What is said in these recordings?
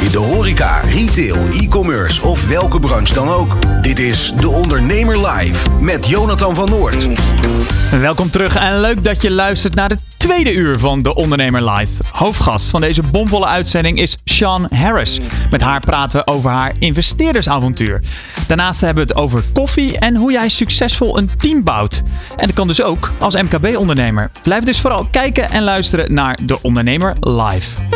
In de horeca, retail, e-commerce of welke branche dan ook. Dit is De Ondernemer Live met Jonathan van Noord. Welkom terug en leuk dat je luistert naar de tweede uur van De Ondernemer Live. Hoofdgast van deze bomvolle uitzending is Sean Harris. Met haar praten we over haar investeerdersavontuur. Daarnaast hebben we het over koffie en hoe jij succesvol een team bouwt. En dat kan dus ook als MKB-ondernemer. Blijf dus vooral kijken en luisteren naar De Ondernemer Live.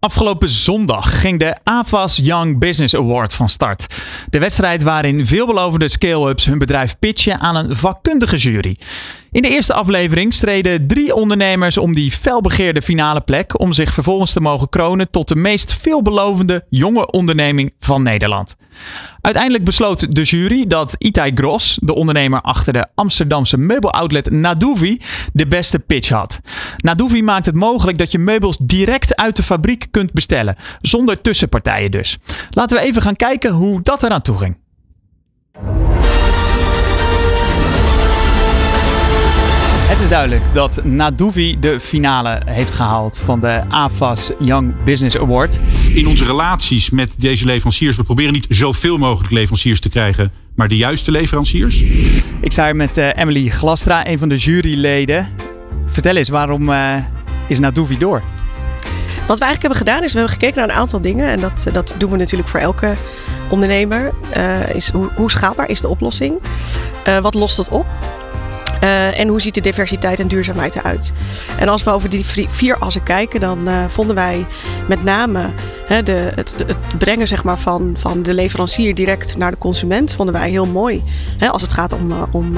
Afgelopen zondag ging de AFAS Young Business Award van start. De wedstrijd waarin veelbelovende scale-ups hun bedrijf pitchen aan een vakkundige jury. In de eerste aflevering streden drie ondernemers om die felbegeerde finale plek om zich vervolgens te mogen kronen tot de meest veelbelovende jonge onderneming van Nederland. Uiteindelijk besloot de jury dat Itai Gros, de ondernemer achter de Amsterdamse meubeloutlet Naduvi, de beste pitch had. Naduvi maakt het mogelijk dat je meubels direct uit de fabriek kunt bestellen, zonder tussenpartijen dus. Laten we even gaan kijken hoe dat eraan toe ging. Het is duidelijk dat Naduvi de finale heeft gehaald van de AFAS Young Business Award. In onze relaties met deze leveranciers, we proberen niet zoveel mogelijk leveranciers te krijgen, maar de juiste leveranciers. Ik sta hier met uh, Emily Glastra, een van de juryleden. Vertel eens, waarom uh, is Naduvi door? Wat we eigenlijk hebben gedaan is, we hebben gekeken naar een aantal dingen. En dat, dat doen we natuurlijk voor elke ondernemer. Uh, is hoe, hoe, schaalbaar is de oplossing? wat lost het op? Uh, en hoe ziet de diversiteit en duurzaamheid eruit? En als we over die vier assen kijken, dan uh, vonden wij met name hè, de, het, het, brengen zeg maar, van, van de leverancier direct naar de consument, vonden wij heel mooi. Hè, als het gaat om, om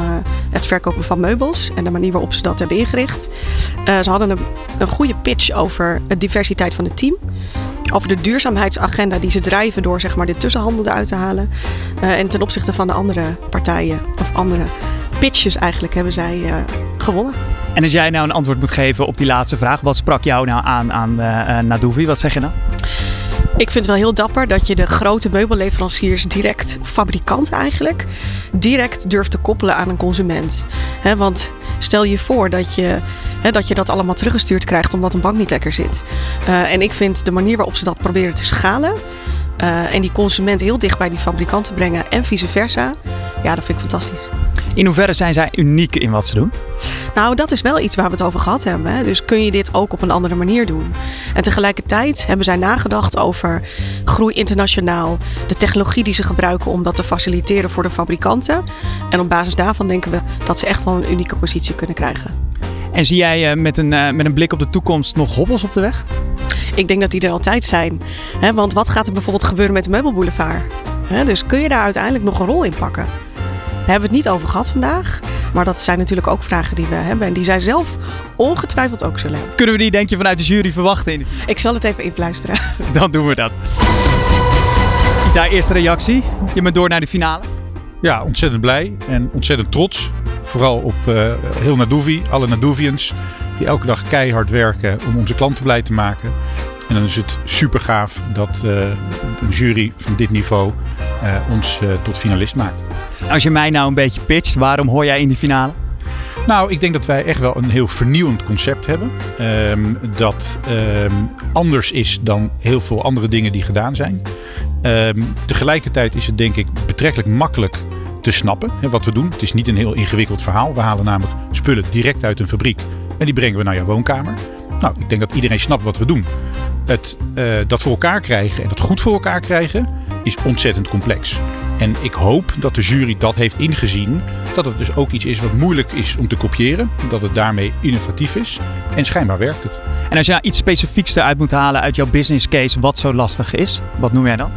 het verkopen van meubels en de manier waarop ze dat hebben ingericht. ze hadden een, een goede pitch over de diversiteit van het team over de duurzaamheidsagenda die ze drijven door zeg maar, dit tussenhandel eruit te halen. En ten opzichte van de andere partijen of andere pitches eigenlijk hebben zij uh, gewonnen. En als jij nou een antwoord moet geven op die laatste vraag, wat sprak jou nou aan aan uh? Wat zeg je dan? Ik vind het wel heel dapper dat je de grote meubelleveranciers direct, fabrikant eigenlijk, direct durft te koppelen aan een consument. He, want stel je voor dat je, he, dat je dat allemaal teruggestuurd krijgt omdat een bank niet lekker zit. Uh, en ik vind de manier waarop ze dat proberen te schalen uh, en die consument heel dicht bij die fabrikant te brengen en vice versa, ja, dat vind ik fantastisch. In hoeverre zijn zij uniek in wat ze doen? Nou, dat is wel iets waar we het over gehad hebben. Hè. Dus kun je dit ook op een andere manier doen? En tegelijkertijd hebben zij nagedacht over groei internationaal, de technologie die ze gebruiken om dat te faciliteren voor de fabrikanten. En op basis daarvan denken we dat ze echt wel een unieke positie kunnen krijgen. En zie jij met een, met een blik op de toekomst nog hobbels op de weg? Ik denk dat die er altijd zijn. want wat gaat er bijvoorbeeld gebeuren met de meubelboulevard? dus kun je daar uiteindelijk nog een rol in pakken? Daar hebben we het niet over gehad vandaag. Maar dat zijn natuurlijk ook vragen die we hebben. En die zij zelf ongetwijfeld ook zullen hebben. Kunnen we die, denk je, vanuit de jury verwachten? Ik zal het even influisteren. Dan doen we dat. Daar eerste reactie. Je bent door naar de finale. Ja, ontzettend blij en ontzettend trots. Vooral op uh, heel Naduvi, alle Naduvians. Die elke dag keihard werken om onze klanten blij te maken. En dan is het super gaaf dat uh, een jury van dit niveau uh, ons uh, tot finalist maakt. Als je mij nou een beetje pitcht, waarom hoor jij in die finale? Nou, ik denk dat wij echt wel een heel vernieuwend concept hebben. Um, dat um, anders is dan heel veel andere dingen die gedaan zijn. Um, tegelijkertijd is het denk ik betrekkelijk makkelijk te snappen hè, wat we doen. Het is niet een heel ingewikkeld verhaal. We halen namelijk spullen direct uit een fabriek en die brengen we naar jouw woonkamer. Nou, ik denk dat iedereen snapt wat we doen. Het, uh, dat voor elkaar krijgen en dat goed voor elkaar krijgen is ontzettend complex. En ik hoop dat de jury dat heeft ingezien. Dat het dus ook iets is wat moeilijk is om te kopiëren. Dat het daarmee innovatief is. En schijnbaar werkt het. En als je iets specifieks eruit moet halen uit jouw business case wat zo lastig is, wat noem jij dan?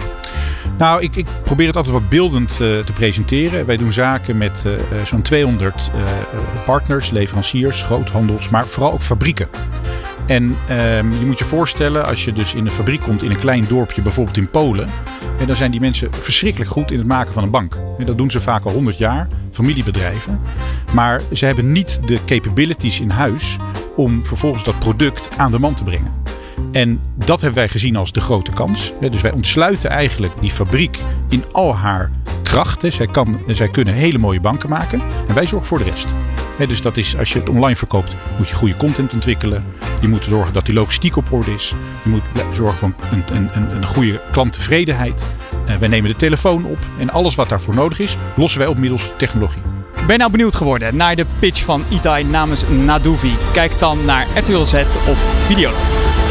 Nou, ik, ik probeer het altijd wat beeldend uh, te presenteren. Wij doen zaken met uh, zo'n 200 uh, partners, leveranciers, groothandels, maar vooral ook fabrieken. En ehm, je moet je voorstellen, als je dus in een fabriek komt in een klein dorpje, bijvoorbeeld in Polen. En dan zijn die mensen verschrikkelijk goed in het maken van een bank. Dat doen ze vaak al 100 jaar, familiebedrijven. Maar ze hebben niet de capabilities in huis om vervolgens dat product aan de man te brengen. En dat hebben wij gezien als de grote kans. Dus wij ontsluiten eigenlijk die fabriek in al haar krachten. Zij, kan, zij kunnen hele mooie banken maken. En wij zorgen voor de rest. dus dat is, als je het online verkoopt, moet je goede content ontwikkelen. Je moet zorgen dat die logistiek op orde is. Je moet zorgen voor een, een, een, een goede klanttevredenheid. Uh, wij nemen de telefoon op. En alles wat daarvoor nodig is, lossen wij op middels technologie. Ben je nou benieuwd geworden naar de pitch van Itai namens Naduvi? Kijk dan naar RTL Z of Videoland.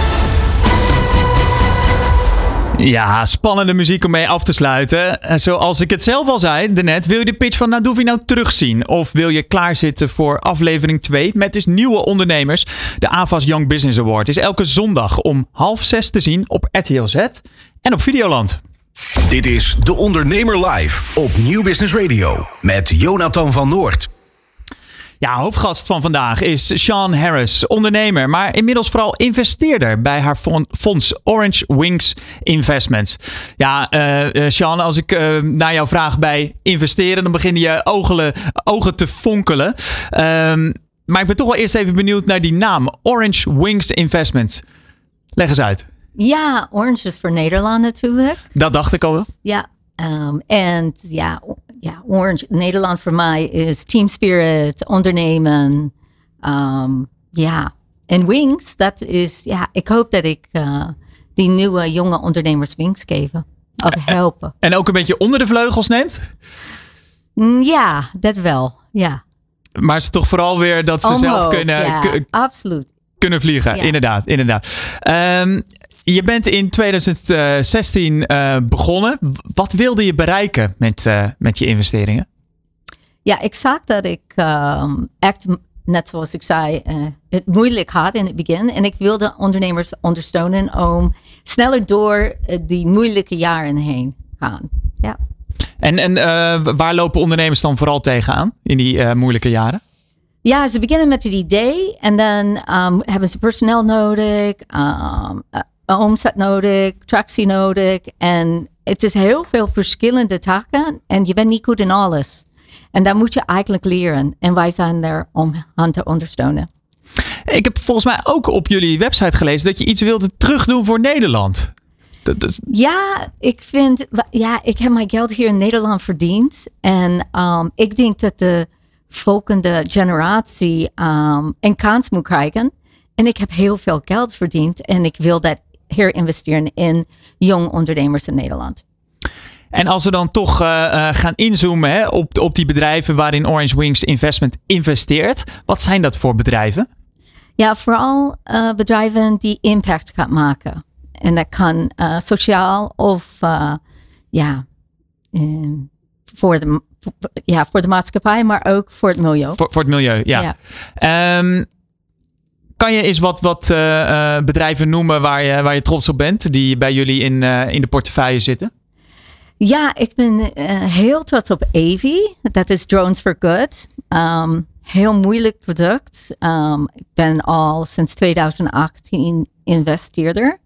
Ja, spannende muziek om mee af te sluiten. Eh, zoals ik het zelf al zei net, wil je de pitch van Naduvi nou terugzien? Of wil je klaarzitten voor aflevering 2 met dus nieuwe ondernemers? De AVAS Young Business Award is elke zondag om half zes te zien op RTL Z en op Videoland. Dit is De Ondernemer Live op Nieuw Business Radio met Jonathan van Noord. Ja, hoofdgast van vandaag is Sean Harris, ondernemer, maar inmiddels vooral investeerder bij haar fonds Orange Wings Investments. Ja, uh, Sean, als ik uh, naar jou vraag bij investeren, dan beginnen je ogen, ogen te fonkelen. Um, maar ik ben toch wel eerst even benieuwd naar die naam, Orange Wings Investments. Leg eens uit. Ja, Orange is voor Nederland natuurlijk. Dat dacht ik al wel. Ja, um, en ja, ja, Orange, Nederland voor mij is team spirit, ondernemen. Um, ja, en Wings, dat is, ja, ik hoop dat ik uh, die nieuwe jonge ondernemers wings geven. Of helpen. En ook een beetje onder de vleugels neemt? Mm, ja, dat wel, ja. Maar het toch vooral weer dat ze zelf kunnen... Ja, absoluut. Kunnen vliegen, inderdaad, inderdaad. Um, je bent in 2016 uh, eh, begonnen. Wat wilde je bereiken met, uh, met je investeringen? Ja, ik zag dat ik um, echt, net zoals ik zei, uh, het moeilijk had in het begin. En ik wilde ondernemers ondersteunen om sneller door die moeilijke jaren heen gaan. Ja. En, en waar lopen ondernemers dan vooral tegenaan in die moeilijke jaren? Ja, ze beginnen met het idee en dan um, hebben ze personeel nodig, um, omzet nodig, tractie nodig. En het is heel veel verschillende taken en je bent niet goed in alles. En dat moet je eigenlijk leren. En wij zijn er om aan te ondersteunen. Ik heb volgens mij ook op jullie website gelezen dat je iets wilde terugdoen voor Nederland. Dat Ja, ik vind, ja, ik heb mijn geld hier in Nederland verdiend. En um, ik denk dat de volgende generatie um, een kans moet krijgen. En ik heb heel veel geld verdiend en ik wil dat herinvesteren in jong ondernemers in Nederland. En als we dan toch uh, gaan inzoomen hè, op, op die bedrijven waarin Orange Wings Investment investeert, wat zijn dat voor bedrijven? Ja, vooral uh, bedrijven die impact gaan maken. En dat kan sociaal of ja, voor, de, ja, voor de maatschappij, maar ook voor het milieu. Voor, voor het milieu, ja. ja. Um, kan je eens wat, wat uh, bedrijven noemen waar je, waar je trots op bent, die bij jullie in, uh, in de portefeuille zitten? Ja, ik ben heel trots op Avi. Dat is Drones for Good. Um, heel moeilijk product. Um, ik ben al sinds 2018 investeerder.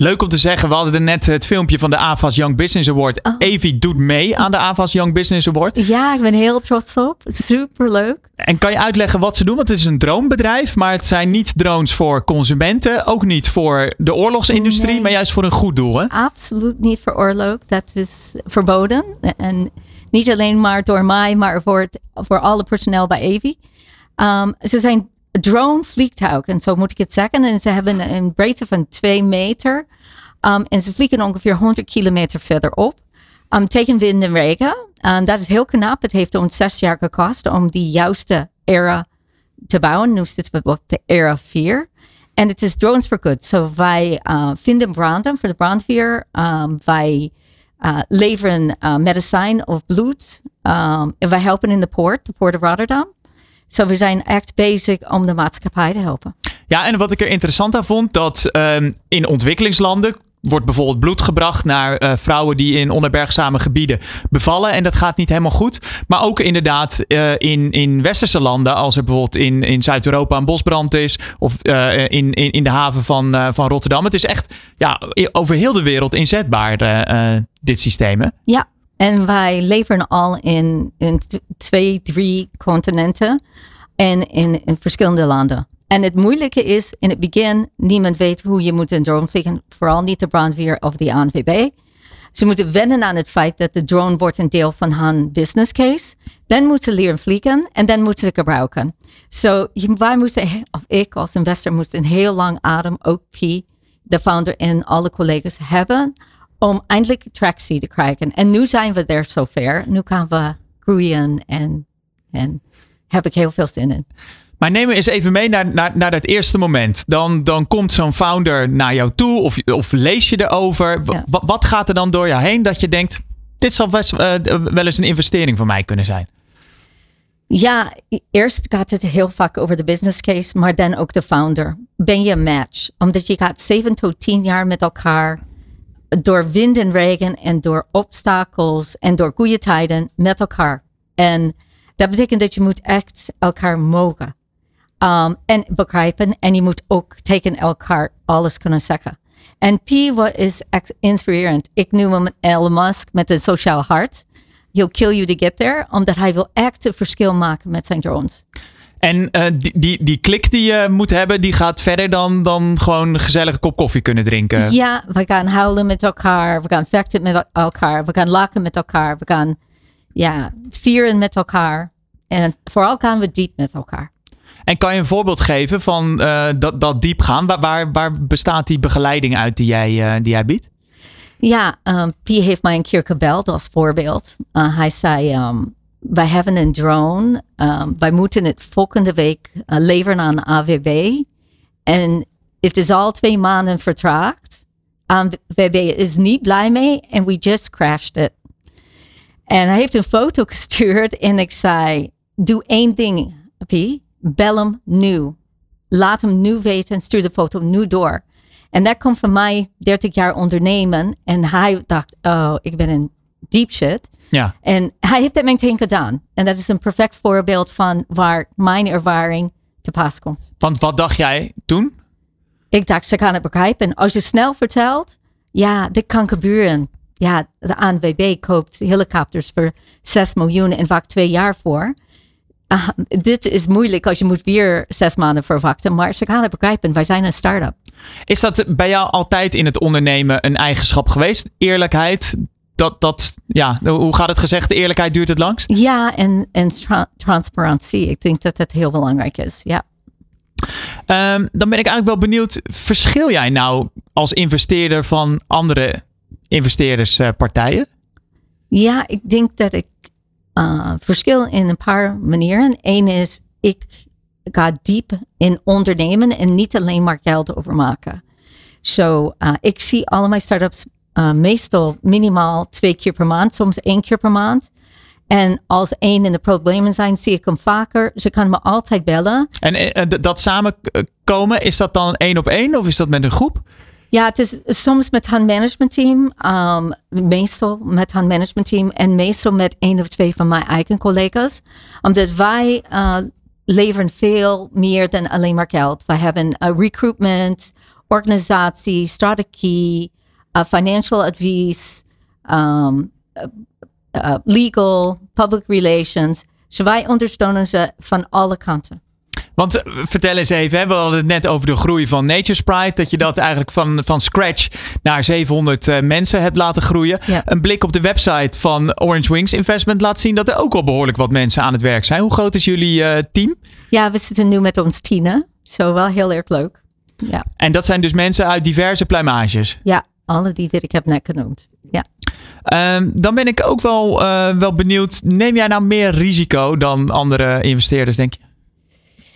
Leuk om te zeggen, we hadden er net het filmpje van de AVAS Young Business Award. Oh. Evi doet mee aan de AVAS Young Business Award. Ja, ik ben heel trots op. Superleuk. En kan je uitleggen wat ze doen? Want het is een droombedrijf, maar het zijn niet drones voor consumenten. Ook niet voor de oorlogsindustrie, maar juist voor een goed doel. Hè? Absoluut niet voor oorlog. Dat is verboden. En niet alleen maar door mij, maar voor, het, voor alle personeel bij Evi. Um, ze zijn drone vliegtuig. En zo moet ik het zeggen. En ze hebben een breedte van 2 meter. Um, en ze vliegen ongeveer 100 kilometer verderop. Um, tegen wind en regen. Um, dat is heel knap. Het heeft ons zes jaar gekost om die juiste era te bouwen. Nu zitten we op de era 4. En het is drones for good. So wij uh, vinden branden voor de brandweer. Um, wij uh, leveren uh, medicijn of bloed. Um, wij helpen in de poort, de Port of Rotterdam. Zo, we zijn echt bezig om de maatschappij te helpen. Ja, en wat ik er interessant aan vond, dat um, in ontwikkelingslanden wordt bijvoorbeeld bloed gebracht naar eh, vrouwen die in onherbergzame gebieden bevallen. En dat gaat niet helemaal goed. Maar ook inderdaad uh, in, in westerse landen, als er bijvoorbeeld in, in Zuid-Europa een bosbrand is. Of uh, in, in, in de haven van, van Rotterdam. Het is echt ja, over heel de wereld inzetbaar, dit systeem. Hè? Ja, en wij leveren al in, in twee, drie continenten en in, verschillende landen. En het moeilijke is, in het begin, niemand weet hoe je moet een drone vliegen. Vooral niet de brandweer of de ANWB. Ze moeten wennen aan het feit dat de drone wordt een deel van hun business case. Dan moeten ze leren vliegen en dan moeten ze gebruiken. Zo, so, wij moeten, of ik als investor, moet een heel lang adem, ook P, de founder en alle collega's hebben, om eindelijk tractie te krijgen. En nu zijn we er zover. Nu gaan we groeien en, en heb ik heel veel zin in. Maar neem me eens even mee naar, naar, naar dat eerste moment. Dan, dan komt zo'n founder naar jou toe of, of lees je erover. Ja. Wat gaat er dan door jou heen dat je denkt, dit zal best, uh, wel eens een investering voor mij kunnen zijn? Ja, eerst gaat het heel vaak over de business case, maar dan ook de founder. Ben je een match? Omdat je gaat zeven tot tien jaar met elkaar door wind en regen en door obstakels en door goede tijden met elkaar. En dat betekent dat je moet echt elkaar mogen. Um, en begrijpen. En je moet ook tegen elkaar alles kunnen zeggen. En P is inspirerend. Ik noem hem Elon Musk met een sociaal hart. He'll kill you to get there. Omdat hij wil echt een verschil maken met zijn drones. En uh, die, die, die klik die je moet hebben, die gaat verder dan, dan gewoon een gezellige kop koffie kunnen drinken. Ja, we gaan huilen met elkaar. We gaan vechten met elkaar. We gaan lachen met elkaar. We gaan ja, vieren met elkaar. En vooral gaan we diep met elkaar. En kan je een voorbeeld geven van uh, dat, dat diepgaan? Waar, waar, waar, bestaat die begeleiding uit die jij, uh, die jij biedt? Ja, um, heeft mij een keer gebeld als voorbeeld. Uh, hij zei, um, wij hebben een drone. Um, wij moeten het volgende week leveren aan AWB. En het is al twee maanden vertraagd. AWB is niet blij mee en we just crashed it. En hij heeft een foto gestuurd en ik zei, doe één ding, P bel hem nu. Laat hem nu weten en stuur de foto nu door. En dat komt van mij 30 jaar ondernemen. En hij dacht, oh, ik ben in deep shit. Ja. En hij heeft dat meteen gedaan. En dat is een perfect voorbeeld van waar mijn ervaring te pas komt. Want wat dacht jij toen? Ik dacht, ze gaan het begrijpen. Als je snel vertelt, ja, dit kan gebeuren. Ja, de ANWB koopt helikopters voor 6 miljoen en vaak twee jaar voor. Uh, dit is moeilijk als je moet weer zes maanden verwachten. Maar ze gaan het begrijpen. Wij zijn een start-up. Is dat bij jou altijd in het ondernemen een eigenschap geweest? Eerlijkheid? Dat, dat, ja, hoe gaat het gezegd? De eerlijkheid duurt het langst? Ja, en, en tra transparantie. Ik denk dat dat heel belangrijk is. Ja. Um, dan ben ik eigenlijk wel benieuwd. Verschil jij nou als investeerder van andere investeerderspartijen? Ja, ik denk dat ik uh, verschil in een paar manieren. Eén is, ik ga diep in ondernemen en niet alleen maar geld overmaken. Zo, so, uh, ik zie alle mijn startups uh, meestal minimaal twee keer per maand, soms één keer per maand. En als één in de problemen zijn, zie ik hem vaker. Ze kan me altijd bellen. En dat samenkomen, is dat dan één op één of is dat met een groep? Ja, het is soms met haar managementteam, um, meestal met haar managementteam en meestal met één of twee van mijn eigen collega's. Omdat wij uh, leveren veel meer dan alleen maar geld. Wij hebben uh, recruitment, organisatie, strategie, uh, financial advies, um, uh, legal, public relations. Dus wij ondersteunen ze van alle kanten. Want eh, vertel eens even, hè, we hadden het net over de groei van Nature Sprite. Dat je dat eigenlijk van, van scratch naar 700 uh, eh, mensen hebt laten groeien. Ja. Een blik op de website van Orange Wings Investment laat zien dat er ook al behoorlijk wat mensen aan het werk zijn. Hoe groot is jullie uh, team? Ja, we zitten nu met ons tienen. Zo wel heel erg leuk. Ja. En dat zijn dus mensen uit diverse pluimages? Ja, alle die ik heb net genoemd. Ja. Um, dan ben ik ook wel, uh, wel benieuwd. Neem jij nou meer risico dan andere investeerders, denk je?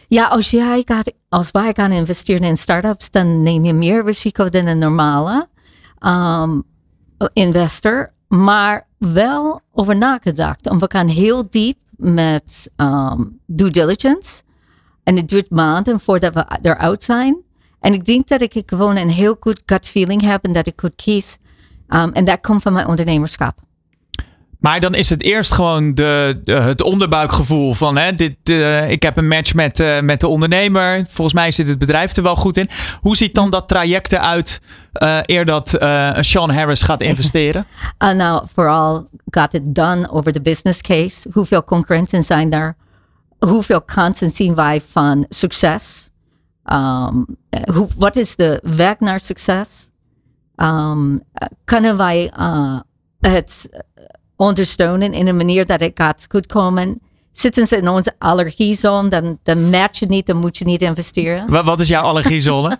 Ja, als, jij gaat, als wij gaan investeren in startups, dan neem je meer risico dan een normale um, investor. Maar wel over nagedacht. En we gaan heel diep met um, due diligence. En het duurt maanden voordat we eruit zijn. En ik denk dat ik gewoon een heel goed gut feeling heb en dat ik goed kies. Um, en dat komt van mijn ondernemerschap. Maar dan is het eerst gewoon de, de het onderbuikgevoel van hè, dit, uh, ik heb een match met, uh, met de ondernemer. Volgens mij zit het bedrijf er wel goed in. Hoe ziet dan dat traject eruit uh, eer dat Sean Harris gaat investeren? nou, vooral got it done over de business case. Hoeveel concurrenten zijn er? Hoeveel kansen zien wij van succes? Um, hoe, wat is de weg naar succes? Um, kunnen wij het ondersteunen in een manier dat het gaat goed komen. Zitten ze in onze allergiezone, dan, dan match je niet, dan moet je niet investeren. Wat, wat is jouw allergiezone?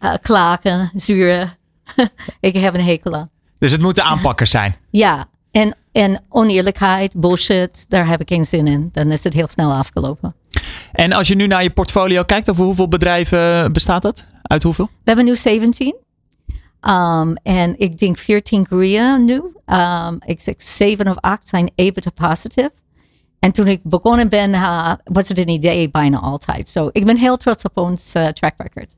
uh, klagen, zuren. ik heb een hekel aan. Dus het moeten aanpakkers zijn? ja, en, en oneerlijkheid, bullshit, daar heb ik geen zin in. Dan is het heel snel afgelopen. En als je nu naar je portfolio kijkt, over hoeveel bedrijven bestaat dat? Uit hoeveel? We hebben nu 17. Um, en ik denk 14 groeien nu. Um, ik zeg 7 of 8 zijn EBITDA positive. En toen ik begonnen ben, uh, was het een idee bijna altijd. Zo, so, ik ben heel trots op ons uh, track record.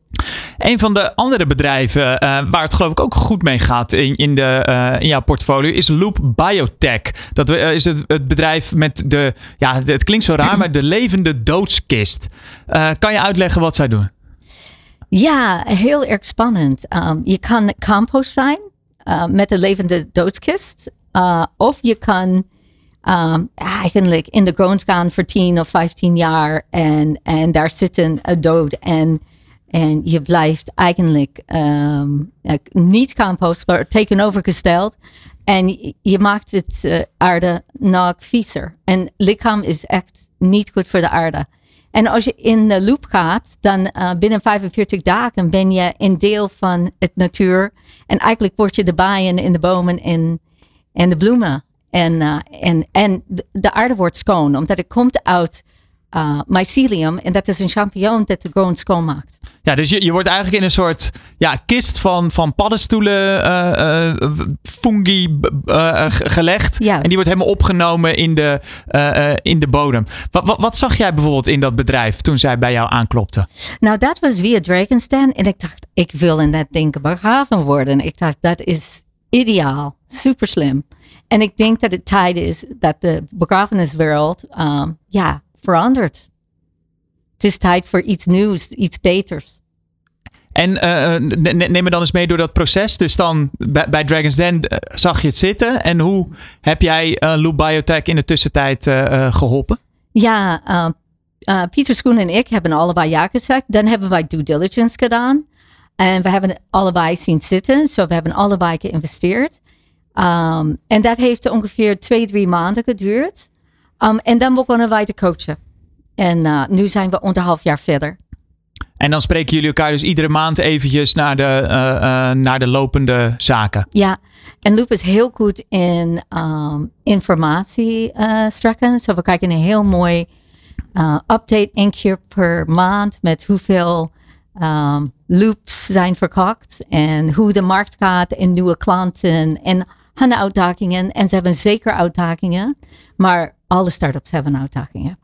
Een van de andere bedrijven uh, waar het geloof ik ook goed mee gaat in, in, de, in jouw portfolio is Loop Biotech. Dat is het, het bedrijf met de, ja, het klinkt zo raar, maar de levende doodskist. kan je uitleggen wat zij doen? Ja, heel erg spannend. Um, je kan compost zijn met een levende doodskist. Of je kan um, eigenlijk in de grond gaan voor 10 of 15 jaar en, en daar zitten dood. En, en je blijft eigenlijk um, niet compost, maar tegenovergesteld. En je maakt het uh, aarde nog viezer. En lichaam is echt niet goed voor de aarde. En als je in de loop gaat, dan uh, binnen 45 dagen ben je een deel van het natuur. En eigenlijk word je de bijen in de bomen en, en de bloemen. En, uh, en, en de, aarde wordt schoon, omdat het komt uit uh, mycelium. En dat is een champignon dat de grond schoonmaakt. Ja, dus je, je wordt eigenlijk in een soort ja, kist van, van paddenstoelen, uh, uh, fungi gelegd. Juist. En die wordt helemaal opgenomen in de, in de bodem. Wat, wat, wat, zag jij bijvoorbeeld in dat bedrijf toen zij bij jou aanklopte? Nou, dat was via Dragon's Den. En ik dacht, ik wil in dat ding begraven worden. Ik dacht, dat is ideaal. Super slim. En ik denk dat het tijd is dat de begrafeniswereld um, ja, verandert. Het is tijd voor iets nieuws, iets beters. En uh, neem me dan eens mee door dat proces. Dus dan bij, bij Dragon's Den uh, zag je het zitten. En hoe heb jij uh, Loop Biotech in de tussentijd geholpen? Ja, Pieter Schoen en ik hebben allebei ja gezegd. Dan hebben wij due diligence gedaan. En we hebben allebei zien zitten. Zo so we hebben allebei geïnvesteerd. Um, en dat heeft ongeveer twee, drie maanden geduurd. Um, en dan begonnen wij te coachen. En uh, nu zijn we anderhalf jaar verder. En dan spreken jullie elkaar dus iedere maand eventjes naar de, uh, uh, naar de lopende zaken. Ja, en Loop is heel goed in um, informatie strekken. Zo so we krijgen een heel mooi update één keer per maand met hoeveel um, loops zijn verkocht en hoe de markt gaat en nieuwe klanten en hun uitdagingen. En ze hebben zeker uitdagingen, maar alle startups hebben uitdagingen.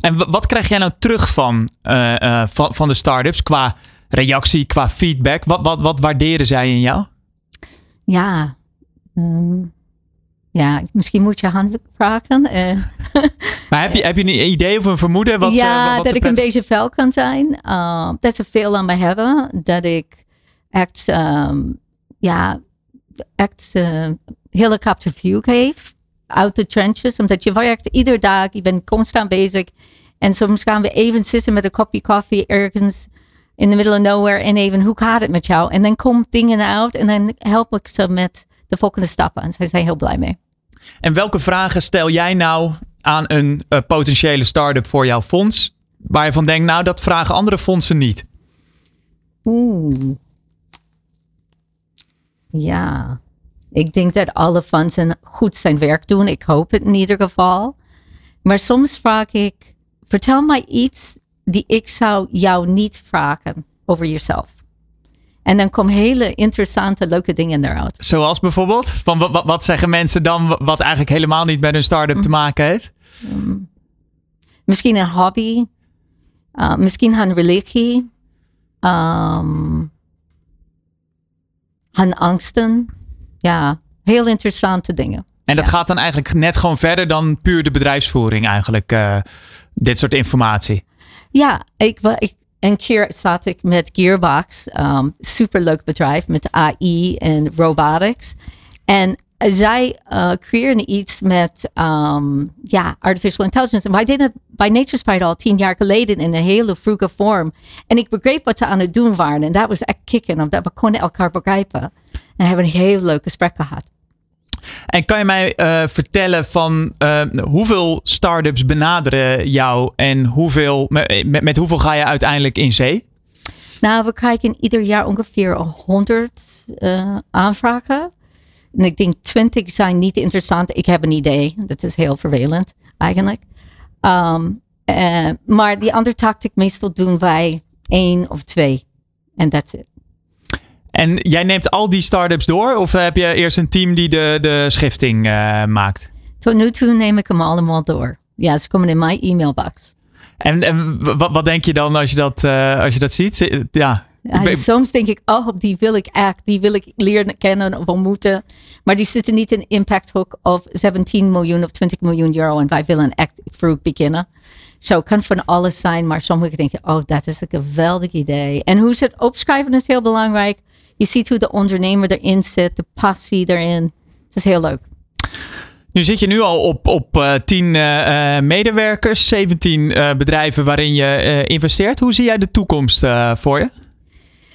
En wat krijg jij nou terug van, uh, uh, van, van de startups qua reactie, qua feedback? Wat, wat, wat waarderen zij in jou? Ja, um, ja misschien moet je hand vragen. Uh. maar heb je, heb je een idee of een vermoeden? Wat ja, ze, wat dat ik een beetje fel kan zijn. Dat ze veel aan me hebben. Dat ik echt, um, ja, echt uh, helikopter view geef uit de trenches. Omdat je werkt iedere dag, je bent constant bezig. En soms gaan we even zitten met een kopje koffie ergens in the middle of nowhere. En even, hoe gaat het met jou? En dan komt dingen uit en dan help ik ze met de volgende stappen. En zij zijn heel blij mee. En welke vragen stel jij nou aan een uh, potentiële start-up voor jouw fonds? Waar je van denkt, nou dat vragen andere fondsen niet. Oeh. Ja. Ik denk dat alle fondsen goed zijn werk doen. Ik hoop het in ieder geval. Maar soms vraag ik, vertel mij iets die ik zou jou niet vragen over jezelf. En dan komen hele interessante, leuke dingen eruit. Zoals bijvoorbeeld? Van wat, wat zeggen mensen dan wat eigenlijk helemaal niet met hun start-up te maken heeft? Um, misschien een hobby. Uh, misschien een religie. Um, hun angsten. Ja, heel interessante dingen. En dat Ja. gaat dan eigenlijk net gewoon verder dan puur de bedrijfsvoering eigenlijk. eh, dit soort informatie. Ja, ik, ik, een keer zat ik met Gearbox, um, superleuk bedrijf met AI en robotics. En zij eh creëren iets met um, ja, artificial intelligence. En wij deden het bij NatureSprite al tien jaar geleden in een hele vroege vorm. En ik begreep wat ze aan het doen waren. En dat was echt kicken, omdat we konden elkaar begrijpen. En hebben een heel leuk gesprek gehad. En kan je mij eh, vertellen van eh, hoeveel start-ups benaderen jou en hoeveel, met, met, met hoeveel ga je uiteindelijk in zee? Nou, we krijgen ieder jaar ongeveer 100 eh, aanvragen. En ik denk 20 zijn niet interessant. Ik heb een idee. Dat is heel vervelend eigenlijk. Ehm, eh, maar die andere tactic meestal doen wij één of twee. En that's it. En jij neemt al die start-ups door of heb je eerst een team die de, de schifting eh, maakt? Tot nu toe neem ik hem allemaal door. Ja, ze komen in mijn e-mailbox. En, en wat, wat denk je dan als je dat, eh, als je dat ziet? Ja, Ben- soms denk ik, oh, die wil ik echt, die wil ik leren kennen of ontmoeten. Maar die zitten niet in Impact Hook of 17 miljoen of 20 miljoen euro en wij willen echt vroeg beginnen. Zo kan van alles zijn, maar sommigen denken, oh, dat is een geweldig idee. En hoe ze het opschrijven is heel belangrijk. Je ziet hoe de ondernemer erin zit, de passie erin. Het is heel leuk. Nu zit je nu al op, op eh 10 eh, eh, medewerkers, 17 eh, bedrijven waarin je eh, investeert. Hoe zie jij de toekomst eh, voor je?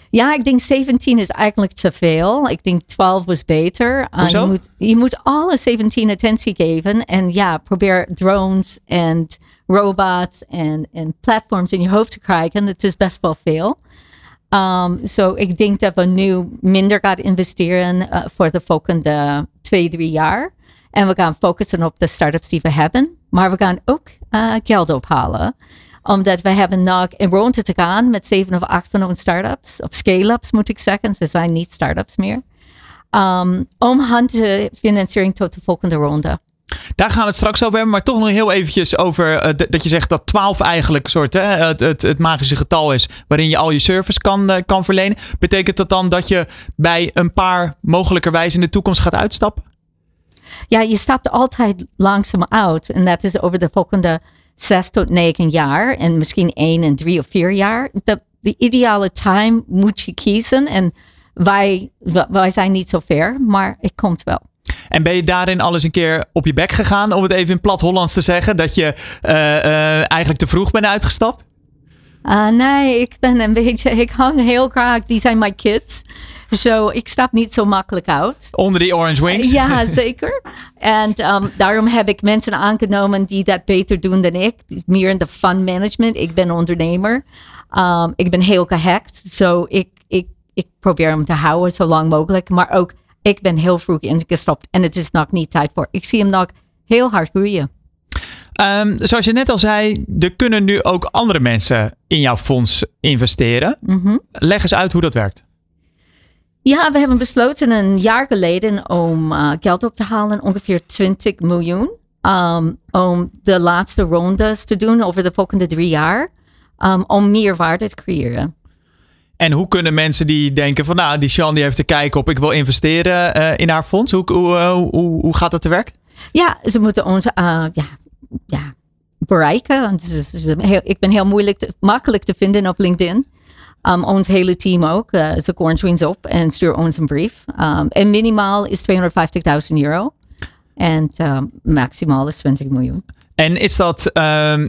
Ja, ik denk 17 is eigenlijk te veel. Ik denk 12 was beter. Uh, Hoezo? je, moet, je moet alle 17 attentie geven. En ja, probeer drones en robots en, en platforms in je hoofd te krijgen. Het is best wel veel. Um, so ik denk dat we nu minder gaan investeren uh, voor de volgende twee, drie jaar. En we gaan focussen op de startups die we hebben. Maar we gaan ook uh, geld ophalen omdat we hebben nog in ronde te gaan met zeven of acht van onze startups. Of scale-ups moet ik zeggen. Ze zijn niet startups meer. Um, om hand de financiering tot de volgende ronde. Daar gaan we het straks over hebben, maar toch nog heel eventjes over eh, dat je zegt dat 12 eigenlijk een soort, hè, het, het, het magische getal is waarin je al je service kan, eh, kan verlenen. Betekent dat dan dat je bij een paar mogelijkerwijs in de toekomst gaat uitstappen? Ja, je stapt altijd langzaam uit. En dat is over de volgende zes tot negen jaar. En misschien één en drie of vier jaar. De, de ideale time moet je kiezen. En wij, wij zijn niet zo ver, maar het komt wel. En ben je daarin alles een keer op je bek gegaan, om het even in plat Hollands te zeggen, dat je eh, eh, eigenlijk te vroeg bent uitgestapt? Uh, nee, ik ben een beetje, ik hang heel graag, die zijn mijn kids. Zo, ik stap niet zo makkelijk uit. Onder die orange wings? Ja, zeker. En um, daarom heb ik mensen aangenomen die dat beter doen dan ik. Meer in de fund management. Ik ben ondernemer. Um, ik ben heel gehackt. Zo, ik, ik, ik probeer hem te houden zo lang mogelijk. Maar ook, ik ben heel vroeg ingestapt. En het is nog niet tijd voor. Ik zie hem nog heel hard groeien. Um, zoals je net al zei, er kunnen nu ook andere mensen in jouw fonds investeren. Mm -hmm. Leg eens uit hoe dat werkt. Ja, we hebben besloten een jaar geleden om uh, geld op te halen, ongeveer 20 miljoen. Um, om de laatste rondes te doen over de volgende drie jaar. Um, om meer waarde te creëren. En hoe kunnen mensen die denken van nou, die Sean die heeft te kijken op ik wil investeren uh, in haar fonds. Hoe, hoe, uh, hoe, hoe gaat dat te werk? Ja, ze moeten ons ja, ja, bereiken. Heel, ik ben heel moeilijk makkelijk te vinden op LinkedIn. Um, ons hele team ook. Uh, ze koren ons op en stuur ons een brief. Um, en minimaal is 250.000 euro. En um, maximaal is 20 miljoen. En is dat,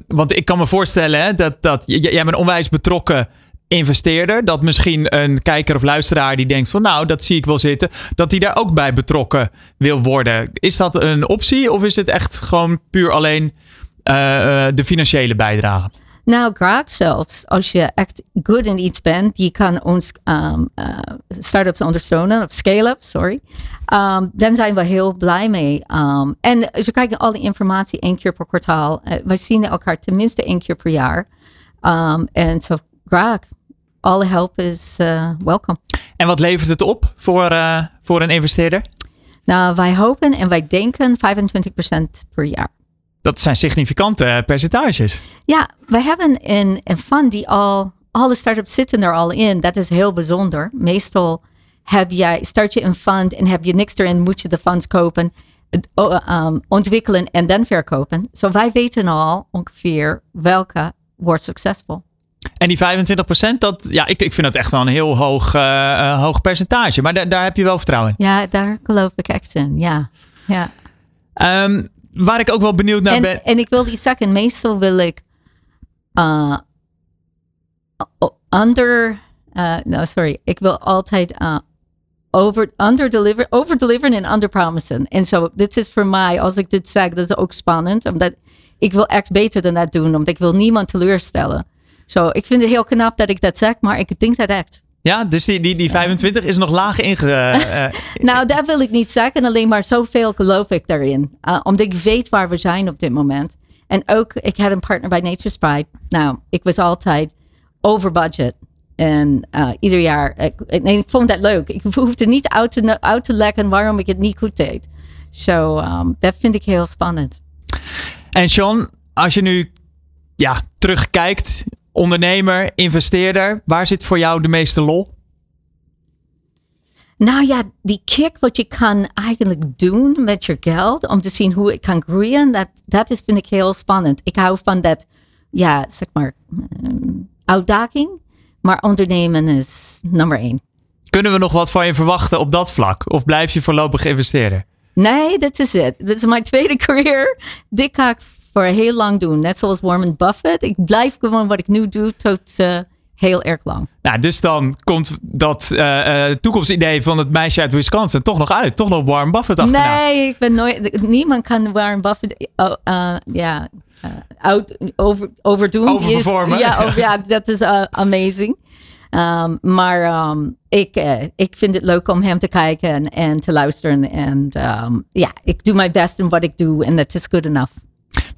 want ik kan me voorstellen dat, dat jij bent onwijs betrokken investeerder. Dat misschien een kijker of luisteraar die denkt van nou, dat zie ik wel zitten. Dat die daar ook bij betrokken wil worden. Is dat een optie of is het echt gewoon puur alleen uh, uh, de financiële bijdrage? Nou, graag zelfs. Als je echt goed in iets bent, je kan ons um, start-ups ondersteunen, of scale-ups, sorry. Um, dan zijn we heel blij mee. Um, en ze krijgen alle informatie één keer per kwartaal. Uh, wij zien elkaar tenminste één keer per jaar. en zo graag. Alle help is uh, welkom. En wat levert het op voor, uh, voor een investeerder? Nou, wij hopen en wij denken 25% per jaar. Dat zijn significante percentages. Ja, we hebben een, een fund die al, alle startups zitten er al in. Dat is heel bijzonder. Meestal heb jij, start je een fund en heb je niks erin, moet je de funds kopen, um, ontwikkelen en dan verkopen. Zo wij weten al ongeveer welke wordt succesvol. En die 25%, dat, ja, ik, ik vind dat echt wel een heel hoog, uh, hoog percentage. Maar daar daar heb je wel vertrouwen in. Ja, daar geloof ik echt in. Ja. ja. Um, waar ik ook wel benieuwd naar en, ben. En ik wil die zeggen, meestal wil ik uh, under. Uh, no, sorry. Ik wil altijd uh, over, under deliver, over deliveren en under promising. En zo, dit is voor mij, als ik dit zeg, dat is ook spannend. Omdat ik wil echt beter dan dat doen, omdat ik wil niemand teleurstellen. Zo, ik vind het heel knap dat ik dat zeg, maar ik denk dat echt. Ja, dus die, die, die 25 is nog laag inge... Uh, nou, dat wil ik niet zeggen. Alleen maar zoveel geloof ik daarin. Uh, omdat ik weet waar we zijn op dit moment. En ook, ik had een partner bij Nature's Pride. Nou, ik was altijd over budget. En uh, ieder jaar, ik, ik vond dat leuk. Ik hoefde niet uit te, uit te leggen waarom ik het niet goed deed. Zo, so, um, dat vind ik heel spannend. En Sean, als je nu ja, terugkijkt ondernemer, investeerder. Waar zit voor jou de meeste lol? Nou ja, die kick wat je kan eigenlijk doen met je geld om te zien hoe het kan groeien, dat, dat is, vind ik heel spannend. Ik hou van dat, ja, zeg maar, um, uitdaging. Maar ondernemen is nummer één. Kunnen we nog wat van je verwachten op dat vlak? Of blijf je voorlopig investeren? Nee, dat is het. Dit is mijn tweede career. Dit ga ik voor heel lang doen. Net zoals Warren Buffett. Ik blijf gewoon wat ik nu doe tot uh, heel erg lang. Nou, dus dan komt dat uh, uh, toekomstidee van het meisje uit Wisconsin toch nog uit. Toch nog Warren Buffett achterna. Nee, ik ben nooit... Niemand kan Warren Buffett... Oh, ja, out, over, overdoen. Overperformen. ja, over, ja, dat is amazing. Um, maar um, ik, uh, ik vind het leuk om hem te kijken en, en te luisteren. En um, ja, ik doe mijn best in wat ik doe en dat is good enough.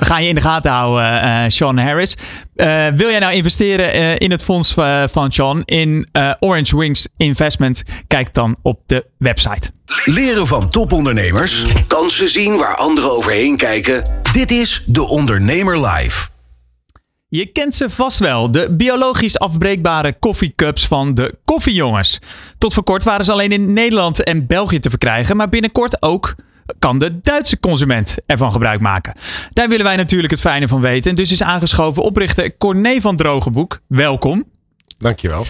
We gaan je in de gaten houden, uh, Sean Harris. Uh, wil jij nou investeren uh, in het fonds van Sean in Orange Wings Investment? Kijk dan op de website. Leren van topondernemers. Kansen zien waar anderen overheen kijken. Dit is De Ondernemer Live. Je kent ze vast wel, de biologisch afbreekbare koffiecups van de koffiejongens. Tot voor kort waren ze alleen in Nederland en België te verkrijgen, maar binnenkort ook kan de Duitse consument ervan gebruik maken. Daar willen wij natuurlijk het fijne van weten. En dus is aangeschoven oprichter Corné van Drogenboek. Welkom. Dankjewel.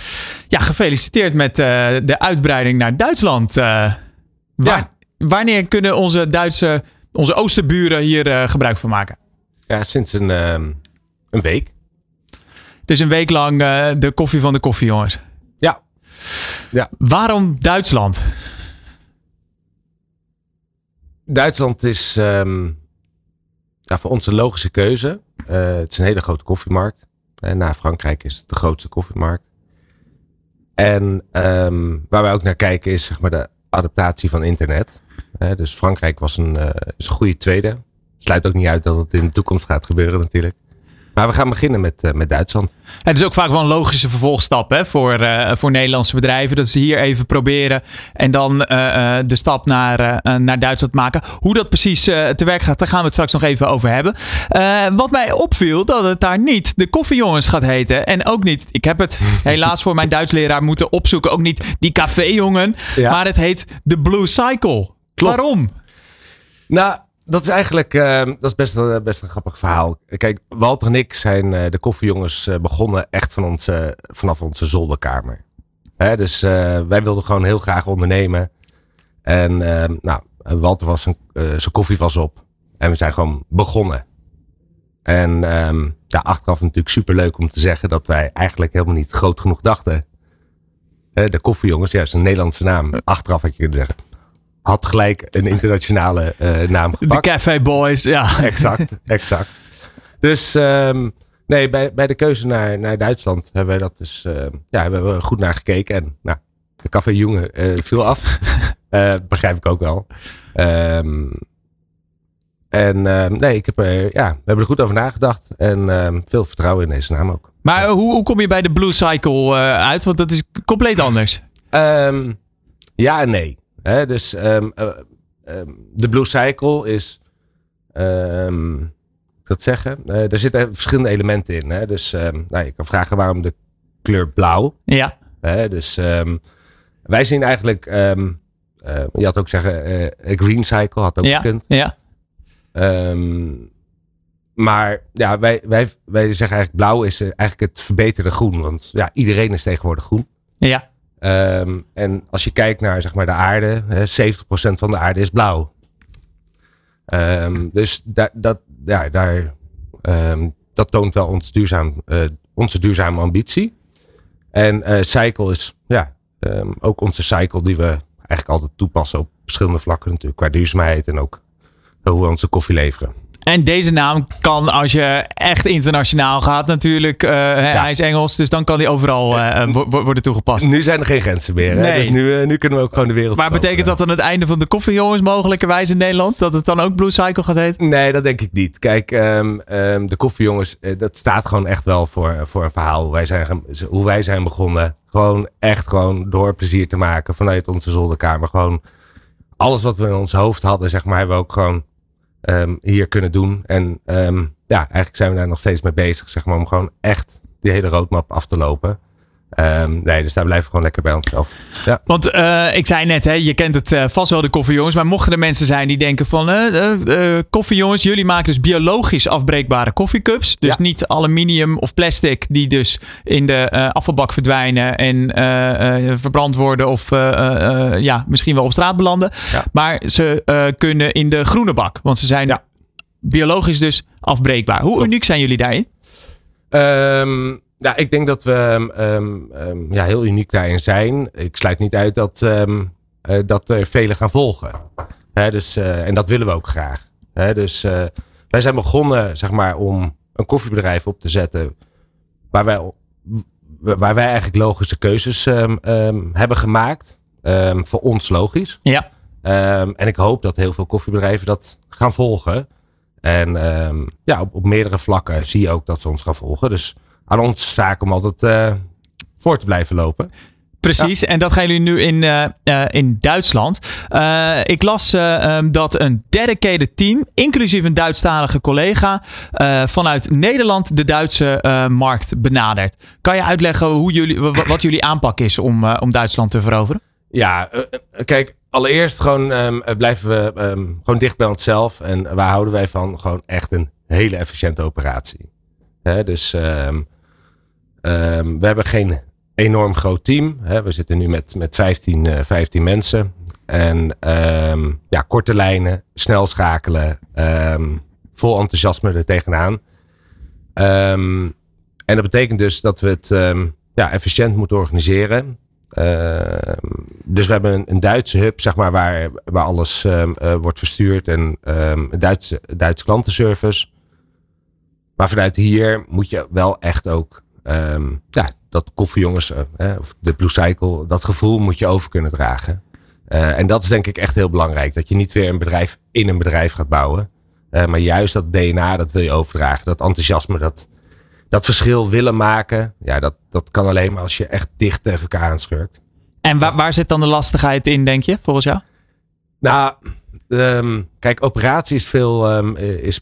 Ja, gefeliciteerd met uh, de uitbreiding naar Duitsland. Uh, waar, ja. Wanneer kunnen onze Duitse, onze oosterburen hier uh, gebruik van maken? Ja, sinds een, een week. Dus een week lang de koffie van de koffiejongens. Ja. ja. Waarom Duitsland? Duitsland is um, ja, voor ons een logische keuze. Uh, het is een hele grote koffiemarkt. En na Frankrijk is het de grootste koffiemarkt. En um, waar wij ook naar kijken is zeg maar, de adaptatie van internet. Uh, dus Frankrijk was een, is een goede tweede. Sluit ook niet uit dat het in de toekomst gaat gebeuren natuurlijk. Maar we gaan beginnen met, uh, met Duitsland. Het is ook vaak wel een logische vervolgstap hè, voor, uh, voor Nederlandse bedrijven. Dat ze hier even proberen en dan uh, de stap naar, naar Duitsland maken. Hoe dat precies te werk gaat, daar gaan we het straks nog even over hebben. wat mij opviel, dat het daar niet de koffiejongens gaat heten. En ook niet, ik heb het helaas voor mijn Duits leraar moeten opzoeken, ook niet die caféjongen. Ja. Maar het heet de Blue Cycle. Klopt. Waarom? Nou, dat is eigenlijk uh, dat is best, uh, best een grappig verhaal. Kijk, Walter en ik zijn uh, de koffiejongens begonnen echt van onze, vanaf onze zolderkamer. Hè, dus wij wilden gewoon heel graag ondernemen. En ehm, nou, Walter was zijn, zijn koffie was op. En we zijn gewoon begonnen. En ja, achteraf natuurlijk super leuk om te zeggen dat wij eigenlijk helemaal niet groot genoeg dachten. de koffiejongens, ja, een Nederlandse naam. Achteraf had je kunnen zeggen had gelijk een internationale uh, naam gepakt. De Café Boys, ja. Exact, exact. Dus um, nee, bij, bij de keuze naar, naar Duitsland hebben we dat dus, uh, ja, hebben we goed naar gekeken. En nou, de Café Jongen uh, viel af. begrijp ik ook wel. Um, en um, nee, ik heb er, ja, we hebben er goed over nagedacht. En veel vertrouwen in deze naam ook. Maar hoe, hoe kom je bij de Blue Cycle uit? Want dat is compleet anders. ja en nee. Hè, dus um, uh, um, de Blue Cycle is, um, dat zeggen, uh, er zitten verschillende elementen in. Hè? Dus nou, je kan vragen waarom de kleur blauw. Ja. Hè? Dus ehm, wij zien eigenlijk, ehm, eh, je had ook zeggen, eh, Green Cycle had ook Ja. gekund. Ja. Ehm, maar ja, wij, wij, wij zeggen eigenlijk blauw is eh, eigenlijk het verbeterde groen. Want ja, iedereen is tegenwoordig groen. Ja. Ehm, en als je kijkt naar zeg maar, de aarde, hè, 70% van de aarde is blauw. Ehm, dus da, dat, ja, daar, ehm, dat toont wel ons duurzaam, eh, onze duurzame ambitie. En eh, Cycle is ja, ook onze cycle die we eigenlijk altijd toepassen op verschillende vlakken natuurlijk. Qua duurzaamheid en ook hoe we onze koffie leveren. En deze naam kan, als je echt internationaal gaat, natuurlijk. eh, hè, Hij is Engels, dus dan kan die overal eh, wo- wo- worden toegepast. Nu zijn er geen grenzen meer. Hè? Nee. Dus nu, eh, nu kunnen we ook gewoon de wereld Maar betekent dat dan het einde van de koffiejongens mogelijkerwijs in Nederland? Dat het dan ook Blue Cycle gaat heten? Nee, dat denk ik niet. Kijk, ehm, ehm, de koffiejongens, eh, dat staat gewoon echt wel voor, voor een verhaal. Hoe wij, zijn, hoe wij zijn begonnen. Gewoon echt gewoon door plezier te maken vanuit onze zolderkamer. Gewoon alles wat we in ons hoofd hadden, zeg maar, hebben we ook gewoon ehm, hier kunnen doen. En ehm, ja, eigenlijk zijn we daar nog steeds mee bezig, zeg maar, om gewoon echt die hele roadmap af te lopen. Ehm, nee, dus daar blijven we gewoon lekker bij onszelf. Want eh, ik zei net, hè, je kent het eh, vast wel, de koffiejongens. Maar mochten er mensen zijn die denken van... eh, koffiejongens, jullie maken dus biologisch afbreekbare koffiecups. Dus Ja. niet aluminium of plastic die dus in de afvalbak verdwijnen... en verbrand worden of ja, misschien wel op straat belanden. Ja. Maar ze kunnen in de groene bak. Want ze zijn Ja. biologisch dus afbreekbaar. Hoe uniek zijn jullie daarin? Ehm, ja, ik denk dat we ehm, ehm, ehm, ja, heel uniek daarin zijn. Ik sluit niet uit dat, eh, dat er velen gaan volgen. Dus, eh, en dat willen we ook graag. Dus eh, wij zijn begonnen zeg maar, om een koffiebedrijf op te zetten. Waar wij, waar wij eigenlijk logische keuzes hebben gemaakt. Voor ons logisch. Ja. En ik hoop dat heel veel koffiebedrijven dat gaan volgen. En ja, op, op meerdere vlakken zie je ook dat ze ons gaan volgen. Dus aan ons zaak om altijd eh, voor te blijven lopen. Precies, en dat gaan jullie nu in, eh, eh, in Duitsland. Ik las eh, ehm, dat een dedicated team, inclusief een Duitsstalige collega, vanuit Nederland de Duitse markt benadert. Kan je uitleggen hoe jullie, wa- wat jullie aanpak is om, om Duitsland te veroveren? Ja, kijk, allereerst gewoon ehm, eh, blijven we ehm, gewoon dicht bij onszelf. En waar houden wij van? Gewoon echt een hele efficiënte operatie. Hè, dus ehm, we hebben geen enorm groot team. Hè. We zitten nu met, met 15, eh, 15 mensen. En ehm, ja, korte lijnen, snel schakelen, ehm, vol enthousiasme er tegenaan. En dat betekent dus dat we het ja, efficiënt moeten organiseren. Dus we hebben een, een Duitse hub, zeg maar, waar, waar alles eh, wordt verstuurd. En een Duitse, Duitse klantenservice. Maar vanuit hier moet je wel echt ook ehm, ja, dat koffiejongens, eh, of de Blue Cycle, dat gevoel moet je over kunnen dragen. Eh, en dat is denk ik echt heel belangrijk. Dat je niet weer een bedrijf in een bedrijf gaat bouwen. Eh, maar juist dat DNA, dat wil je overdragen. Dat enthousiasme, dat, dat verschil willen maken. Ja, dat, dat kan alleen maar als je echt dicht tegen elkaar aanschurkt. En waar, waar zit dan de lastigheid in, denk je, volgens jou? Nou, ehm, kijk, operatie is veel ehm, is,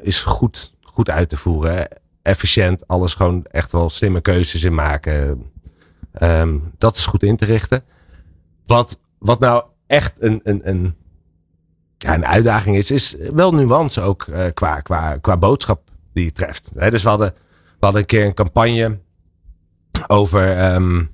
is goed, goed uit te voeren. Efficiënt, alles gewoon echt wel slimme keuzes in maken. Ehm, dat is goed in te richten. Wat, wat nou echt een, een, een, ja, een uitdaging is, is wel nuance ook eh, qua, qua, qua boodschap die je treft. Hè, dus we hadden, we hadden een keer een campagne over ehm,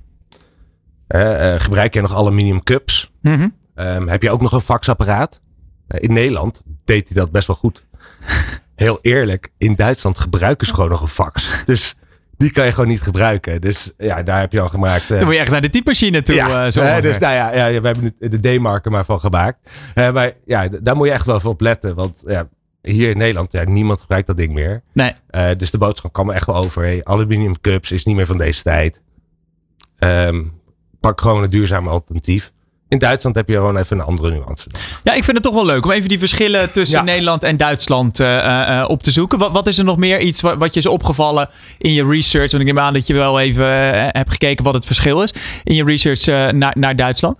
eh, gebruik je nog aluminium cups? Mhm. Ehm, heb je ook nog een faxapparaat? In Nederland deed hij dat best wel goed. Heel eerlijk, in Duitsland gebruiken ze gewoon nog een fax. Dus die kan je gewoon niet gebruiken. Dus ja, daar heb je al gemaakt. eh, Dan moet je echt naar de typemachine toe. ja, eh, zo hè, dus nou ja, ja, we hebben de D-marker maar van gemaakt. Eh, maar ja, daar moet je echt wel op letten. Want ja, hier in Nederland, ja, niemand gebruikt dat ding meer. nee. Dus de boodschap kwam er echt wel over. Hey, aluminium cups is niet meer van deze tijd. Ehm, pak gewoon een duurzaam alternatief. In Duitsland heb je gewoon even een andere nuance. Ja, ik vind het toch wel leuk om even die verschillen tussen Ja. Nederland en Duitsland eh, eh, op te zoeken. Wat, wat is er nog meer iets wat, wat je is opgevallen in je research? Want ik neem aan dat je wel even eh, hebt gekeken wat het verschil is in je research naar, naar Duitsland.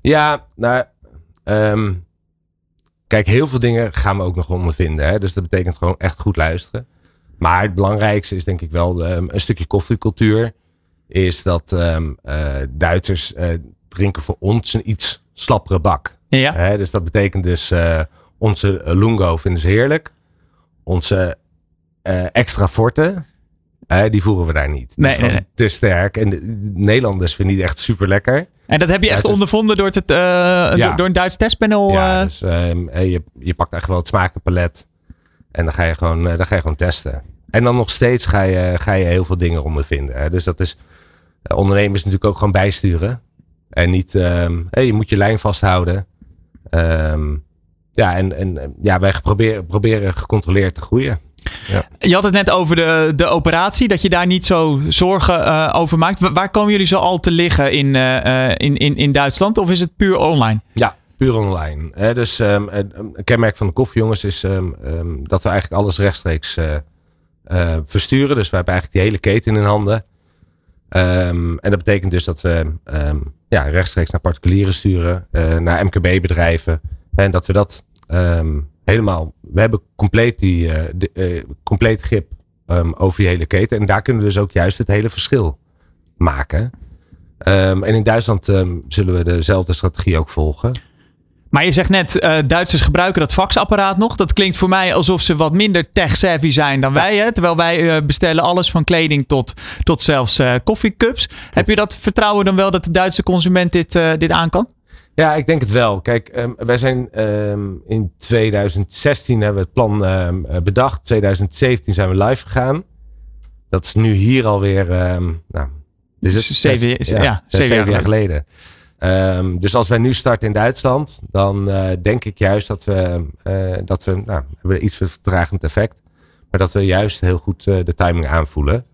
Ja, nou, ehm, kijk, heel veel dingen gaan we ook nog ondervinden. Hè? Dus dat betekent gewoon echt goed luisteren. Maar het belangrijkste is denk ik wel ehm, een stukje koffiecultuur. is dat ehm, eh, Duitsers drinken voor ons een iets slappere bak. Ja. Hè, dus dat betekent dus eh, onze lungo vinden ze heerlijk. Onze eh, extra forte, die voeren we daar niet. Die Nee, is gewoon nee, te sterk. En de, de Nederlanders vinden die echt super lekker. En dat heb je echt ondervonden door, het, eh, door, door een Duits testpanel? ja, dus ehm, eh, je, je pakt echt wel het smakenpalet. En dan ga je gewoon, dan ga je gewoon testen. En dan nog steeds ga je, ga je heel veel dingen ondervinden. Hè. Dus dat is ondernemers natuurlijk ook gewoon bijsturen. En niet, ehm, je moet je lijn vasthouden. Ehm, ja, en, en ja, wij proberen, proberen gecontroleerd te groeien. Je had het net over de, de operatie, dat je daar niet zo zorgen eh, over maakt. Wa- Waar komen jullie zo al te liggen in, eh, eh, in, in, in Duitsland? Of is het puur online? Ja, puur online. Hè. Dus ehm, een kenmerk van de koffiejongens is dat we eigenlijk alles rechtstreeks versturen. Dus we hebben eigenlijk die hele keten in handen. Ehm, en dat betekent dus dat we ehm, ja, rechtstreeks naar particulieren sturen, eh, naar MKB-bedrijven. En dat we dat ehm, helemaal. We hebben compleet, die, eh, eh, compleet grip over die hele keten. En daar kunnen we dus ook juist het hele verschil maken. En in Duitsland zullen we dezelfde strategie ook volgen. Maar je zegt net, eh, Duitsers gebruiken dat faxapparaat nog. Dat klinkt voor mij alsof ze wat minder tech-savvy zijn dan wij. Hè? Terwijl wij eh, bestellen alles van kleding tot, tot zelfs eh koffiecups. Heb je dat vertrouwen dan wel dat de Duitse consument dit, dit aan kan? Ja, ik denk het wel. Kijk, ehm, wij zijn ehm, in 2016 hebben we het plan eh, bedacht. 2017 zijn we live gegaan. Dat is nu hier alweer, nou, is het? Zeven- ja, zeven jaar geleden. Ehm, dus als wij nu starten in Duitsland, dan eh, denk ik juist dat we, eh, dat we, nou, hebben iets vertragend effect. Maar dat we juist heel goed eh, de timing aanvoelen.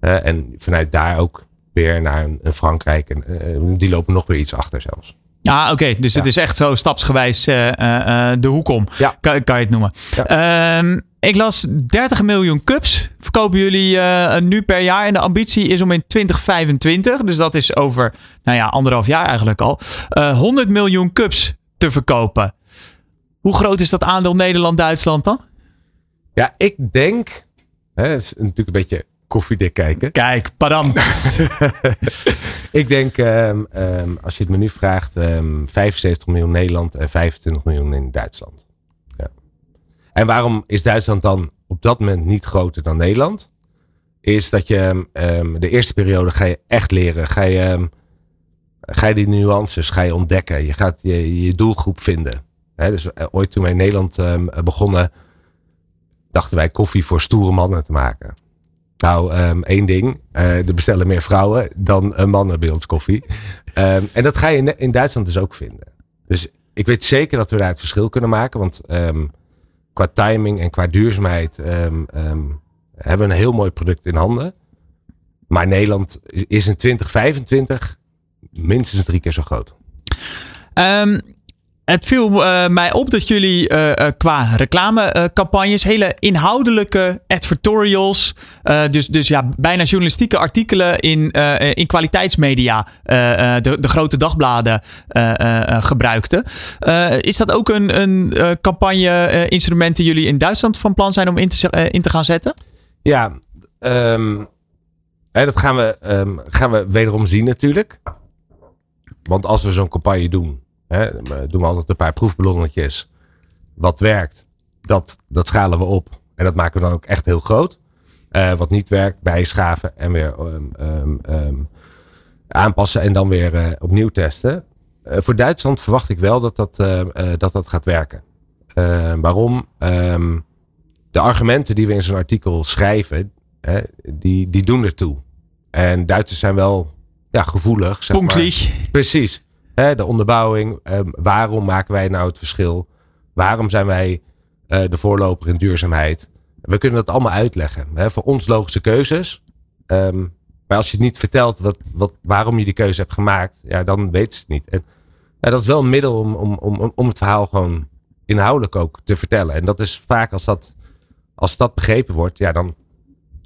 En vanuit daar ook weer naar een, een Frankrijk. En, die lopen nog weer iets achter zelfs. Ah, oké. Dus Ja. het is echt zo stapsgewijs de hoek om. Ja. Kan, kan je het noemen. Ehm, ik las 30 miljoen cups verkopen jullie eh, nu per jaar. En de ambitie is om in 2025, dus dat is over nou ja, anderhalf jaar eigenlijk al, eh 100 miljoen cups te verkopen. Hoe groot is dat aandeel Nederland-Duitsland dan? Ja, ik denk. Hè, het is natuurlijk een beetje koffiedik kijken. Kijk, padam. Ik denk, ehm, ehm, als je het me nu vraagt, ehm 75 miljoen Nederland en 25 miljoen in Duitsland. En waarom is Duitsland dan op dat moment niet groter dan Nederland? Is dat je ehm, de eerste periode ga je echt leren. Ga je, ehm, ga je die nuances ga je ontdekken. Je gaat je, je doelgroep vinden. Dus eh, ooit toen wij in Nederland ehm, begonnen, dachten wij koffie voor stoere mannen te maken. Nou, ehm, één ding. eh er bestellen meer vrouwen dan eh, mannen bij ons koffie. Ehm, en dat ga je in, in Duitsland dus ook vinden. Dus ik weet zeker dat we daar het verschil kunnen maken. Want ehm, qua timing en qua duurzaamheid ehm, ehm, hebben we een heel mooi product in handen. Maar Nederland is- in 2025 minstens drie keer zo groot. Ehm, het viel eh, mij op dat jullie eh, eh, qua reclamecampagnes hele inhoudelijke advertorials, dus, dus ja, bijna journalistieke artikelen in, in kwaliteitsmedia, de, de grote dagbladen gebruikten. Is dat ook een, een campagne-instrument die jullie in Duitsland van plan zijn om in te, in te gaan zetten? Ja, ehm, dat gaan we, ehm, gaan we wederom zien natuurlijk. Want als we zo'n campagne doen, hè, doen we altijd een paar proefballonnetjes. Wat werkt, dat, dat schalen we op. En dat maken we dan ook echt heel groot. Eh, wat niet werkt, bijschaven en weer ehm, ehm, ehm, aanpassen en dan weer eh, opnieuw testen. Eh, voor Duitsland verwacht ik wel dat dat, dat, dat gaat werken. Waarom? De argumenten die we in zo'n artikel schrijven, hè, die, die doen ertoe. En Duitsers zijn wel ja, gevoelig. Zeg maar. Precies. De onderbouwing. ehm, waarom maken wij nou het verschil? Waarom zijn wij eh, de voorloper in duurzaamheid? We kunnen dat allemaal uitleggen. Voor ons logische keuzes. Ehm, maar als je het niet vertelt wat, wat, waarom je die keuze hebt gemaakt, ja, dan weet ze het niet. En, dat is wel een middel om, om, om, om het verhaal gewoon inhoudelijk ook te vertellen. En dat is vaak als dat, als dat begrepen wordt, ja, dan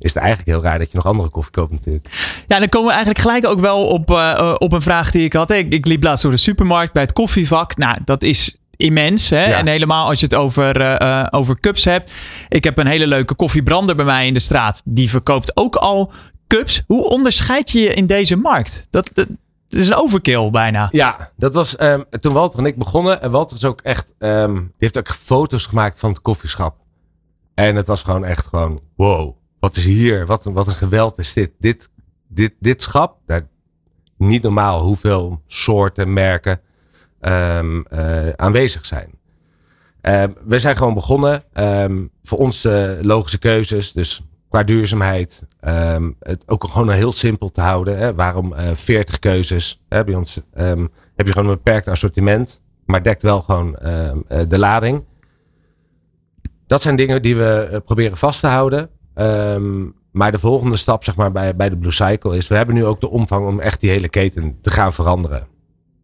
is het eigenlijk heel raar dat je nog andere koffie koopt natuurlijk. Ja, dan komen we eigenlijk gelijk ook wel op, eh, eh, op een vraag die ik had. Ik, ik liep laatst door de supermarkt bij het koffievak. Nou, dat is immens. Hè? Ja. En helemaal als je het over, eh, over cups hebt. Ik heb een hele leuke koffiebrander bij mij in de straat. Die verkoopt ook al cups. Hoe onderscheid je je in deze markt? Dat, dat, is een overkill bijna. Ja, dat was ehm, toen Walter en ik begonnen. En Walter is ook echt, ehm, die heeft ook foto's gemaakt van het koffieschap. En het was gewoon echt gewoon, wow, wat is hier? Wat een, wat een geweld is dit. Dit, dit, dit schap, niet normaal hoeveel soorten, merken um, uh, aanwezig zijn. Um, we zijn gewoon begonnen. Um, voor ons logische keuzes. Dus qua duurzaamheid. het ook gewoon heel simpel te houden. Hè. Waarom uh, 40 keuzes? Hè, bij ons heb je gewoon een beperkt assortiment. Maar dekt wel gewoon de lading. Dat zijn dingen die we proberen vast te houden. Maar de volgende stap zeg maar, bij, bij de Blue Cycle is... we hebben nu ook de omvang om echt die hele keten te gaan veranderen.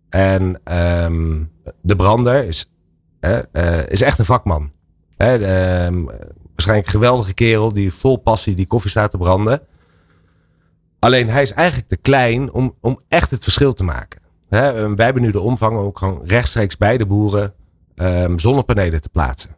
En um, de brander is, uh, is echt een vakman. Um, waarschijnlijk een geweldige kerel die vol passie die koffie staat te branden. Alleen hij is eigenlijk te klein om, om echt het verschil te maken. Wij hebben nu de omvang om ook gewoon rechtstreeks bij de boeren zonnepanelen te plaatsen.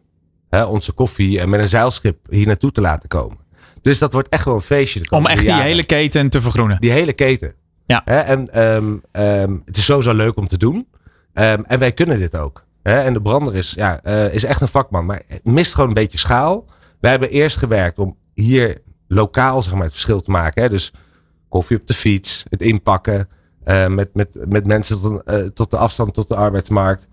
Hè, onze koffie en met een zeilschip hier naartoe te laten komen. Dus dat wordt echt wel een feestje. Om echt die hele keten te vergroenen. Die hele keten. Ja. Hè, en um, um, het is sowieso leuk om te doen. Um, en wij kunnen dit ook. Hè? En de brander is, ja, uh, is echt een vakman, maar het mist gewoon een beetje schaal. Wij hebben eerst gewerkt om hier lokaal zeg maar, het verschil te maken. Hè? Dus koffie op de fiets, het inpakken, uh, met, met, met mensen tot, uh, tot de afstand tot de arbeidsmarkt.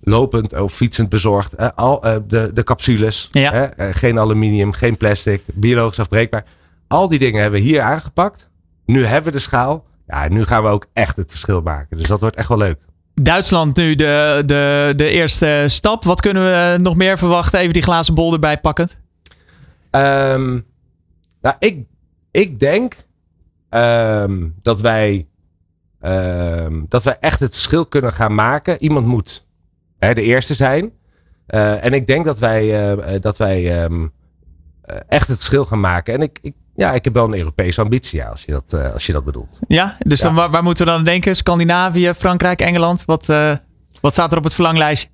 Lopend of fietsend bezorgd. al, de, de capsules. Ja. Hè? geen aluminium, geen plastic, biologisch afbreekbaar. Al die dingen hebben we hier aangepakt. Nu hebben we de schaal. Ja, nu gaan we ook echt het verschil maken. Dus dat wordt echt wel leuk. Duitsland nu de, de, de eerste stap. Wat kunnen we nog meer verwachten? Even die glazen bol erbij pakkend. Um, nou, ik, ik denk um, dat, wij, um, dat wij echt het verschil kunnen gaan maken. Iemand moet hè, de eerste zijn. Uh, en ik denk dat wij, uh, dat wij echt het verschil gaan maken. En ik, ik ja, ik heb wel een Europese ambitie, ja, als, je dat, uh, als je dat bedoelt. Ja, dus Dan, waar, waar, moeten we dan denken? Scandinavië, Frankrijk, Engeland? Wat, wat staat er op het verlanglijstje?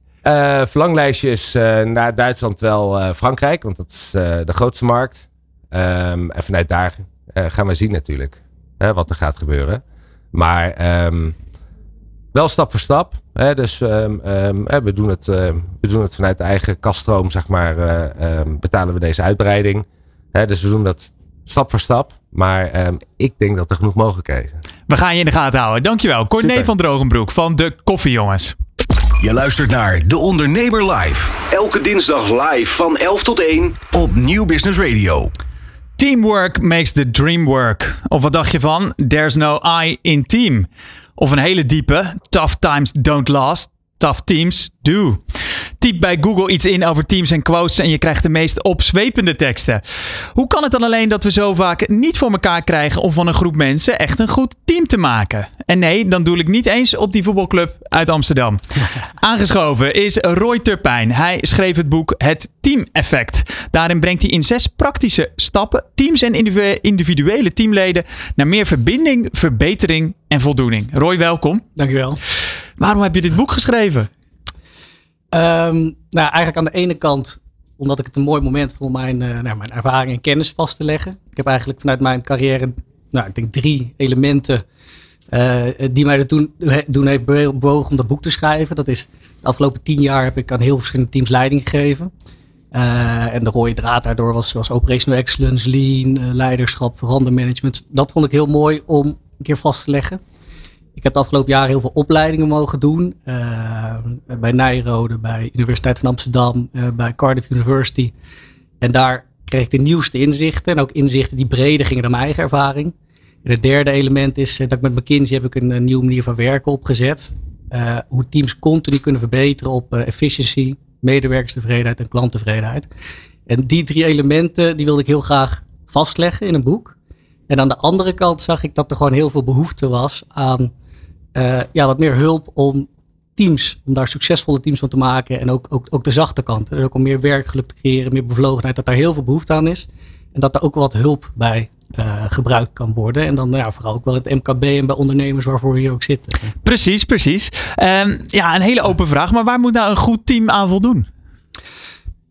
Verlanglijstje is naar Duitsland wel Frankrijk, want dat is de grootste markt. Um, en vanuit daar gaan we zien natuurlijk wat er gaat gebeuren. Maar um, wel stap voor stap. Hè, dus um, we, doen het, we doen het vanuit de eigen kaststroom, zeg maar, betalen we deze uitbreiding. Hè, dus we doen dat stap voor stap. Maar um, ik denk dat er genoeg mogelijkheden zijn. We gaan je in de gaten houden. Dankjewel. Corné van Drogenbroek van de Koffiejongens. Je luistert naar De Ondernemer Live. Elke dinsdag live van 11 tot 1 op Nieuw Business Radio. Teamwork makes the dream work. Of wat dacht je van There's no I in team? Of een hele diepe Tough times don't last. Tough teams do. Typ bij Google iets in over teams en quotes en je krijgt de meest opzwepende teksten. Hoe kan het dan alleen dat we zo vaak niet voor elkaar krijgen om van een groep mensen echt een goed team te maken? En nee, dan doe ik niet eens op die voetbalclub uit Amsterdam. Aangeschoven is Roy Turpijn. Hij schreef het boek Het Team Effect. Daarin brengt hij in zes praktische stappen teams en individuele teamleden naar meer verbinding, verbetering en voldoening. Roy, welkom. Dankjewel. Waarom heb je dit boek geschreven? Um, nou, eigenlijk aan de ene kant omdat ik het een mooi moment vond om mijn, uh, nou, mijn ervaring en kennis vast te leggen. Ik heb eigenlijk vanuit mijn carrière, nou, ik denk drie elementen uh, die mij er toen heeft bewogen om dat boek te schrijven. Dat is, de afgelopen tien jaar heb ik aan heel verschillende teams leiding gegeven. Uh, en de rode draad daardoor was, was operational excellence, lean, leiderschap, verandermanagement. Dat vond ik heel mooi om een keer vast te leggen. Ik heb de afgelopen jaren heel veel opleidingen mogen doen. Uh, bij Nijrode, bij Universiteit van Amsterdam, uh, bij Cardiff University. En daar kreeg ik de nieuwste inzichten. En ook inzichten die breder gingen dan mijn eigen ervaring. En het derde element is uh, dat ik met McKinsey heb ik een, nieuwe manier van werken opgezet. hoe teams continu kunnen verbeteren op efficiëntie, medewerkerstevredenheid en klanttevredenheid. En die drie elementen die wilde ik heel graag vastleggen in een boek. En aan de andere kant zag ik dat er gewoon heel veel behoefte was aan uh, ja, wat meer hulp om teams, om daar succesvolle teams van te maken. En ook, ook, ook de zachte kant. Dus ook om meer werkgeluk te creëren, meer bevlogenheid, dat daar heel veel behoefte aan is. En dat daar ook wat hulp bij uh, gebruikt kan worden. En dan ja, vooral ook wel het MKB en bij ondernemers waarvoor we hier ook zitten. Precies, precies. Um, ja, een hele open vraag. Maar waar moet nou een goed team aan voldoen?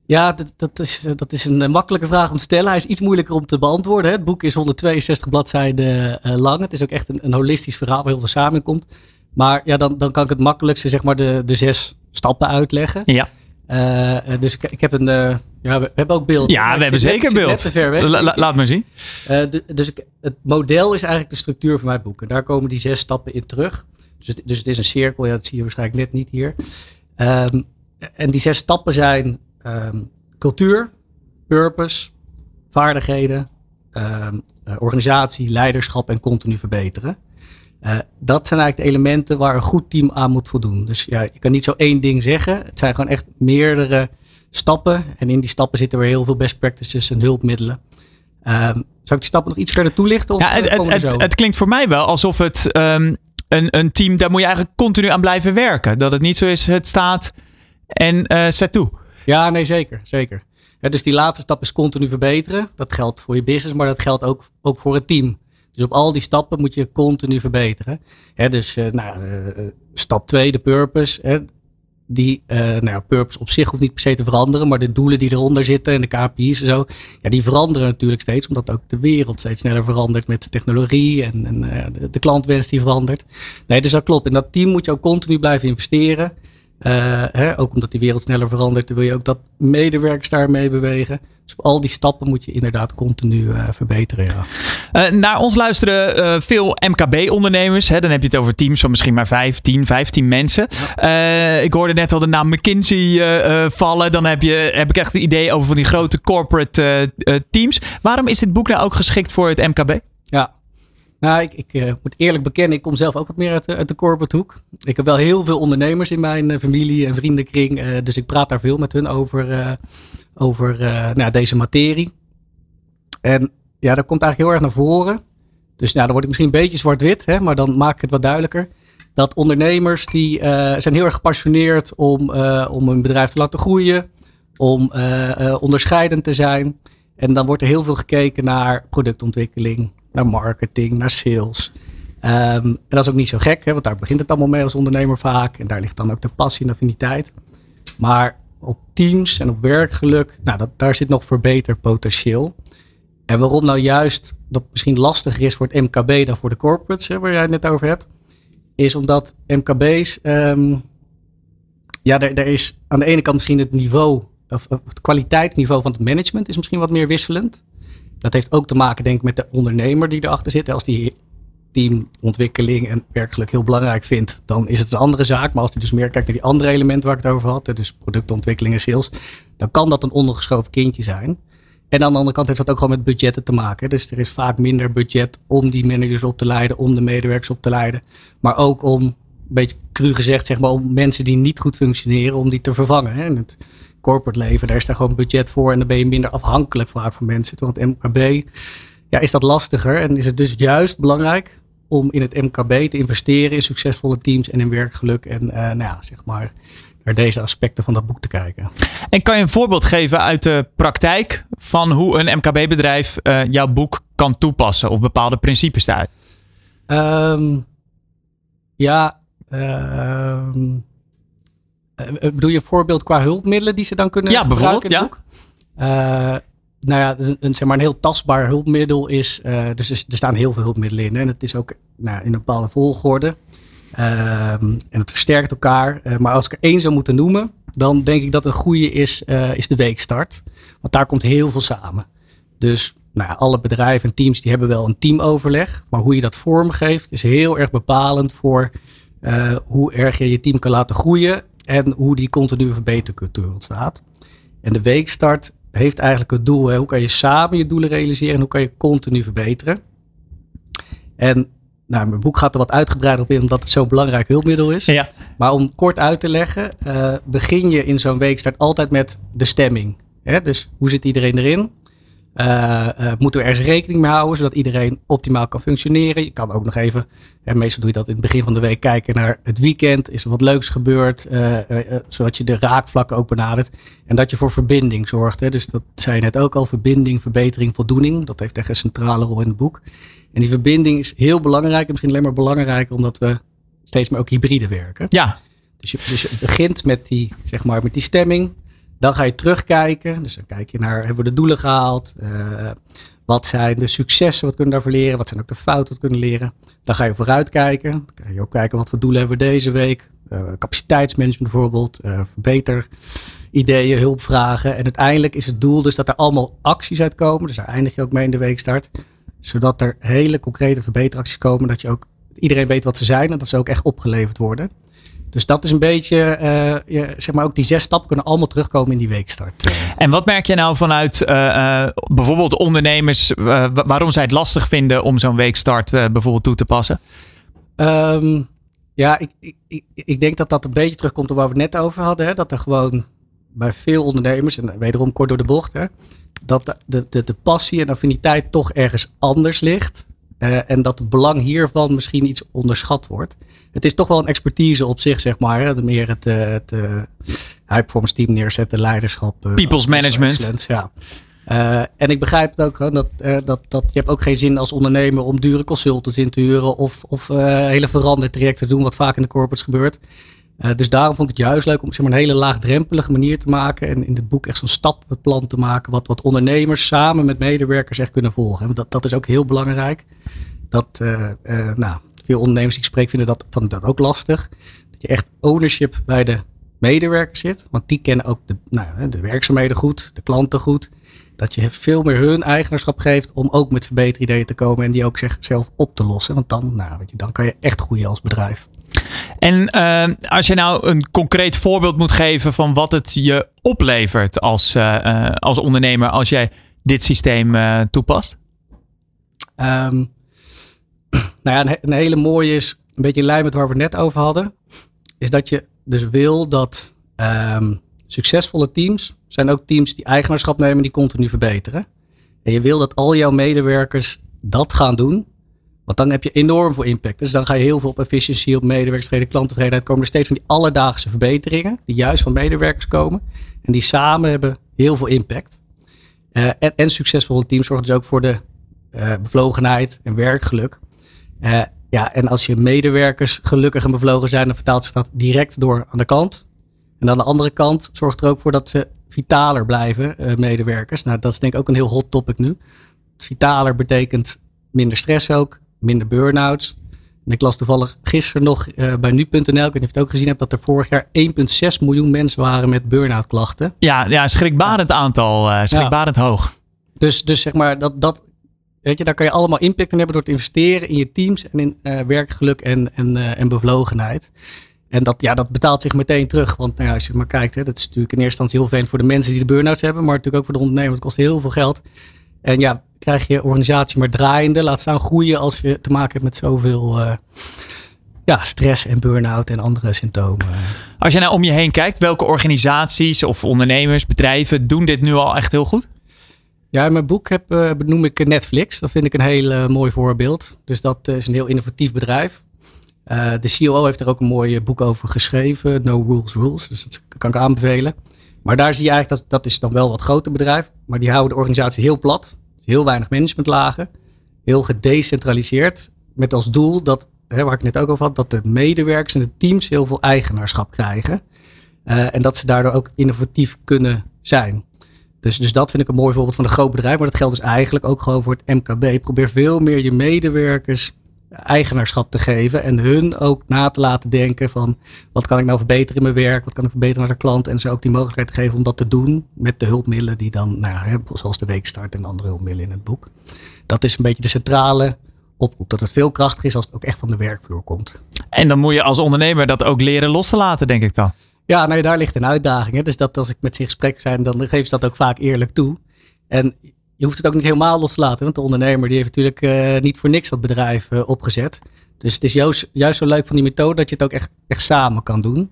Ja, dat, dat, is, dat is een makkelijke vraag om te stellen. Hij is iets moeilijker om te beantwoorden. Hè. Het boek is 162 bladzijden uh, lang. Het is ook echt een, een, holistisch verhaal waar heel veel samenkomt. Maar ja, dan, dan kan ik het makkelijkste zeg maar de, de zes stappen uitleggen. Ja. Uh, dus ik, ik heb een. Uh, ja, we, hebben ook beeld. Ja, we hebben zeker beeld. La, la, laat maar zien. Uh, de, dus ik, het model is eigenlijk de structuur van mijn boek. En daar komen die zes stappen in terug. Dus het, dus het is een cirkel. Ja, dat zie je waarschijnlijk net niet hier. Um, en die zes stappen zijn um, cultuur, purpose, vaardigheden, um, organisatie, leiderschap en continu verbeteren. Uh, dat zijn eigenlijk de elementen waar een goed team aan moet voldoen. Dus ja, je kan niet zo één ding zeggen. Het zijn gewoon echt meerdere stappen. En in die stappen zitten weer heel veel best practices en hulpmiddelen. Um, zou ik die stappen nog iets verder toelichten? Of ja, het, het, het, het, klinkt voor mij wel alsof het um, een, een team, daar moet je eigenlijk continu aan blijven werken. Dat het niet zo is, het staat en uh, zet toe. Ja, nee, zeker. zeker. Dus die laatste stap is continu verbeteren. Dat geldt voor je business, maar dat geldt ook, ook voor het team. Dus op al die stappen moet je continu verbeteren. Dus uh, nou, uh, stap 2, de purpose. Hè, die uh, nou, purpose op zich hoeft niet per se te veranderen, maar de doelen die eronder zitten en de KPI's en zo, ja, die veranderen natuurlijk steeds, omdat ook de wereld steeds sneller verandert met de technologie en, en de, de klantwens die verandert. Nee, dus dat klopt. In dat team moet je ook continu blijven investeren. Uh, hè, ook omdat die wereld sneller verandert, wil je ook dat medewerkers daarmee bewegen. Dus al die stappen moet je inderdaad continu uh, verbeteren. Ja. Uh, naar ons luisteren veel MKB-ondernemers. Dan heb je het over teams van misschien maar 15, 15 mensen. Ja. ik hoorde net al de naam McKinsey vallen. Dan heb, je, heb ik echt het idee over van die grote corporate teams. Waarom is dit boek nou ook geschikt voor het MKB? Ja, nou, ik, ik uh, moet eerlijk bekennen, ik kom zelf ook wat meer uit de, corporate hoek. Ik heb wel heel veel ondernemers in mijn uh, familie en vriendenkring. Uh, dus ik praat daar veel met hun over, over nou, deze materie. En ja, dat komt eigenlijk heel erg naar voren. Dus nou, dan wordt het misschien een beetje zwart-wit, maar dan maak ik het wat duidelijker. Dat ondernemers die zijn heel erg gepassioneerd om, om hun bedrijf te laten groeien. Om onderscheidend te zijn. En dan wordt er heel veel gekeken naar productontwikkeling naar marketing, naar sales. Um, en dat is ook niet zo gek, hè, want daar begint het allemaal mee als ondernemer vaak. En daar ligt dan ook de passie en affiniteit. Maar op teams en op werkgeluk, nou, dat, daar zit nog verbeterpotentieel. En waarom nou juist dat misschien lastiger is voor het MKB dan voor de corporates, hè, waar jij het net over hebt, is omdat MKB's, um, ja, er, er is aan de ene kant misschien het niveau, of het kwaliteitsniveau van het management is misschien wat meer wisselend. Dat heeft ook te maken, denk ik, met de ondernemer die erachter zit. Als die teamontwikkeling en werkelijk heel belangrijk vindt, dan is het een andere zaak. Maar als hij dus meer kijkt naar die andere elementen waar ik het over had, dus productontwikkeling en sales, dan kan dat een ondergeschoven kindje zijn. En aan de andere kant heeft dat ook gewoon met budgetten te maken. Dus er is vaak minder budget om die managers op te leiden, om de medewerkers op te leiden. Maar ook om, een beetje cru gezegd, zeg maar, om mensen die niet goed functioneren, om die te vervangen. Hè. het, corporate leven, daar is daar gewoon budget voor en dan ben je minder afhankelijk vaak van mensen. Want het MKB ja, is dat lastiger en is het dus juist belangrijk om in het MKB te investeren in succesvolle teams en in werkgeluk en uh, nou ja, zeg maar naar deze aspecten van dat boek te kijken. En kan je een voorbeeld geven uit de praktijk van hoe een MKB-bedrijf uh, eh, jouw boek kan toepassen of bepaalde principes daaruit? Um, ja, um, uh, bedoel je een voorbeeld qua hulpmiddelen die ze dan kunnen ja, gebruiken? Ja, bijvoorbeeld. nou ja, een, zeg maar een heel tastbaar hulpmiddel is. Dus er, staan heel veel hulpmiddelen in. Hè, en het is ook nou, in een bepaalde volgorde. Uh, en het versterkt elkaar. Maar als ik er één zou moeten noemen, dan denk ik dat een goede is, is de weekstart. Want daar komt heel veel samen. Dus nou ja, alle bedrijven en teams die hebben wel een teamoverleg. Maar hoe je dat vormgeeft is heel erg bepalend voor hoe erg je je team kan laten groeien en hoe die continue verbetercultuur ontstaat. En de weekstart heeft eigenlijk het doel, hè, hoe kan je samen je doelen realiseren en hoe kan je continu verbeteren. En nou, mijn boek gaat er wat uitgebreider op in, omdat het zo'n belangrijk hulpmiddel is. Ja. Maar om kort uit te leggen, uh, begin je in zo'n weekstart altijd met de stemming. Hè? Dus hoe zit iedereen erin? Uh, uh, moeten we ergens rekening mee houden, zodat iedereen optimaal kan functioneren. Je kan ook nog even, en meestal doe je dat in het begin van de week, kijken naar het weekend. Is er wat leuks gebeurd, uh, zodat je de raakvlakken ook benadert. En dat je voor verbinding zorgt. Hè. Dus dat zei je net ook al, verbinding, verbetering, voldoening. Dat heeft echt een centrale rol in het boek. En die verbinding is heel belangrijk, en misschien alleen maar belangrijker, omdat we steeds meer ook hybride werken. Ja. Dus je, dus je begint met die, zeg maar, met die stemming. Dan ga je terugkijken. Dus dan kijk je naar, hebben we de doelen gehaald? Uh, wat zijn de successen, wat kunnen we daarvoor leren? Wat zijn ook de fouten, wat kunnen leren? Dan ga je vooruitkijken. Dan kan je ook kijken, wat voor doelen hebben we deze week? Uh, capaciteitsmanagement bijvoorbeeld, uh, verbeter ideeën, hulpvragen. En uiteindelijk is het doel dus dat er allemaal acties uitkomen. Dus daar eindig je ook mee in de weekstart. Zodat er hele concrete verbeteracties komen. Dat je ook iedereen weet wat ze zijn en dat ze ook echt opgeleverd worden. Dus dat is een beetje, uh, zeg maar ook die zes stappen kunnen allemaal terugkomen in die weekstart. En wat merk je nou vanuit uh, bijvoorbeeld ondernemers, waarom zij het lastig vinden om zo'n weekstart bijvoorbeeld toe te passen? Um, ja, ik, ik, ik denk dat dat een beetje terugkomt op waar we het net over hadden. Hè? Dat er gewoon bij veel ondernemers, en wederom kort door de bocht, hè, dat de, de, de passie en affiniteit toch ergens anders ligt. Uh, en dat het belang hiervan misschien iets onderschat wordt. Het is toch wel een expertise op zich, zeg maar. Hè? Meer het, uh, het uh, high performance team neerzetten, leiderschap. People's management. Ja. En ik begrijp het ook, dat, dat, dat je hebt ook geen zin als ondernemer om dure consultants in te huren of, of hele verandertrajecten te doen, wat vaak in de corporates gebeurt. Dus daarom vond ik het juist leuk om zeg maar, een hele laagdrempelige manier te maken en in dit boek echt zo'n stappenplan te maken, wat, wat ondernemers samen met medewerkers echt kunnen volgen. En dat, dat is ook heel belangrijk. Dat, nou, veel ondernemers die ik spreek vinden dat, dat ook lastig. Dat je echt ownership bij de medewerkers zit, want die kennen ook de, nou, de werkzaamheden goed, de klanten goed dat je veel meer hun eigenaarschap geeft om ook met verbeterideeën te komen en die ook zelf op te lossen. Want dan, nou, weet je, dan kan je echt groeien als bedrijf. En uh, als je nou een concreet voorbeeld moet geven van wat het je oplevert als, uh, als ondernemer als jij dit systeem toepast? Um, nou ja, een, hele mooie is, een beetje in lijn met waar we het net over hadden, is dat je dus wil dat um, succesvolle teams zijn ook teams die eigenaarschap nemen die continu verbeteren. En je wil dat al jouw medewerkers dat gaan doen. Want dan heb je enorm veel impact. Dus dan ga je heel veel op efficiëntie, op medewerkerstevredenheid, klanttevredenheid. komen er steeds van die alledaagse verbeteringen. Die juist van medewerkers komen. En die samen hebben heel veel impact. Uh, en, en, succesvolle teams zorgen dus ook voor de uh, bevlogenheid en werkgeluk. Uh, ja, en als je medewerkers gelukkig en bevlogen zijn, dan vertaalt zich dat direct door aan de kant. En aan de andere kant zorgt er ook voor dat ze vitaler blijven, medewerkers. Nou, dat is denk ik ook een heel hot topic nu. Vitaler betekent minder stress ook, minder burn-outs. En ik las toevallig gisteren nog uh, bij nu.nl, ik weet niet of je het ook gezien hebt, dat er vorig jaar 1,6 miljoen mensen waren met burn-out klachten. Ja, ja schrikbarend aantal, uh, schrikbarend ja. hoog. Dus, dus zeg maar, dat, dat, weet je, daar kan je allemaal impact in hebben door te investeren in je teams en in uh, werkgeluk en, en, en bevlogenheid. En dat, ja, dat betaalt zich meteen terug. Want nou ja, als je maar kijkt, hè, dat is natuurlijk in eerste instantie heel fijn voor de mensen die de burn-outs hebben. Maar natuurlijk ook voor de ondernemers. Het kost heel veel geld. En ja, krijg je organisatie maar draaiende. Laat staan groeien als je te maken hebt met zoveel uh, ja, stress en burn-out en andere symptomen. Als je nou om je heen kijkt, welke organisaties of ondernemers, bedrijven doen dit nu al echt heel goed? Ja, in mijn boek heb, uh, benoem ik Netflix. Dat vind ik een heel uh, mooi voorbeeld. Dus dat is een heel innovatief bedrijf. De COO heeft er ook een mooi boek over geschreven, No Rules Rules. Dus dat kan ik aanbevelen. Maar daar zie je eigenlijk dat dat is dan wel wat groter bedrijf, maar die houden de organisatie heel plat, heel weinig managementlagen, heel gedecentraliseerd, met als doel dat, hè, waar ik net ook over had, dat de medewerkers en de teams heel veel eigenaarschap krijgen uh, en dat ze daardoor ook innovatief kunnen zijn. Dus, dus dat vind ik een mooi voorbeeld van een groot bedrijf, maar dat geldt dus eigenlijk ook gewoon voor het MKB. Probeer veel meer je medewerkers eigenaarschap te geven en hun ook na te laten denken van wat kan ik nou verbeteren in mijn werk, wat kan ik verbeteren naar de klant en ze ook die mogelijkheid te geven om dat te doen met de hulpmiddelen die dan, nou ja, zoals de weekstart en andere hulpmiddelen in het boek. Dat is een beetje de centrale oproep, dat het veel krachtiger is als het ook echt van de werkvloer komt. En dan moet je als ondernemer dat ook leren los te laten, denk ik dan. Ja, nou, daar ligt een uitdaging. Hè? Dus dat als ik met ze in gesprek zijn, dan geven ze dat ook vaak eerlijk toe. En je hoeft het ook niet helemaal los te laten. Want de ondernemer die heeft natuurlijk uh, niet voor niks dat bedrijf uh, opgezet. Dus het is juist, juist zo leuk van die methode dat je het ook echt, echt samen kan doen.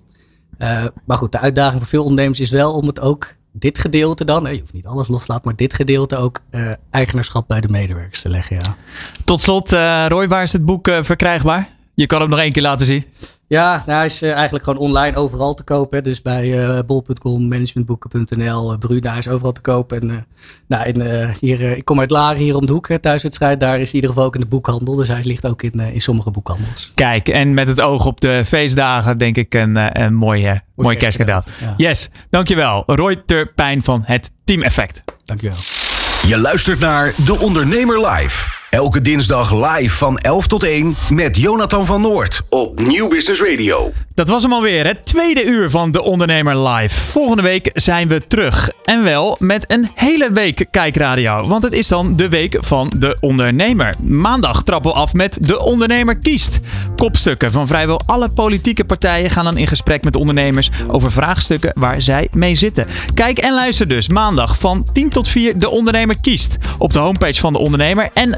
Uh, maar goed, de uitdaging voor veel ondernemers is wel om het ook dit gedeelte dan, je hoeft niet alles los te laten, maar dit gedeelte ook eigenaarschap bij de medewerkers te leggen. Ja. Tot slot, Roy, waar is het boek verkrijgbaar? Je kan hem nog één keer laten zien. Ja, nou, hij is eh, eigenlijk gewoon online overal te kopen. Dus bij eh, bol.com, managementboeken.nl, uh, Bruna is overal te kopen. En eh, nou, in, eh, hier, eh, ik kom uit Laren hier om de hoek, hè, thuiswedstrijd. Daar is hij in ieder geval ook in de boekhandel. Dus hij ligt ook in, eh, in sommige boekhandels. Kijk, en met het oog op de feestdagen denk ik een, eh, een mooie, mooi kerstcadeau. Ja. Yes, dankjewel. Roy Turpijn van het Team Effect. Dankjewel. Je luistert naar De Ondernemer Live. Elke dinsdag live van 11 tot 1 met Jonathan van Noord op Nieuw Business Radio. Dat was hem alweer, het tweede uur van De Ondernemer Live. Volgende week zijn we terug. En wel met een hele week kijkradio. Want het is dan de week van De Ondernemer. Maandag trappen we af met De Ondernemer kiest. Kopstukken van vrijwel alle politieke partijen gaan dan in gesprek met ondernemers over vraagstukken waar zij mee zitten. Kijk en luister dus maandag van 10 tot 4 De Ondernemer kiest. Op de homepage van De Ondernemer en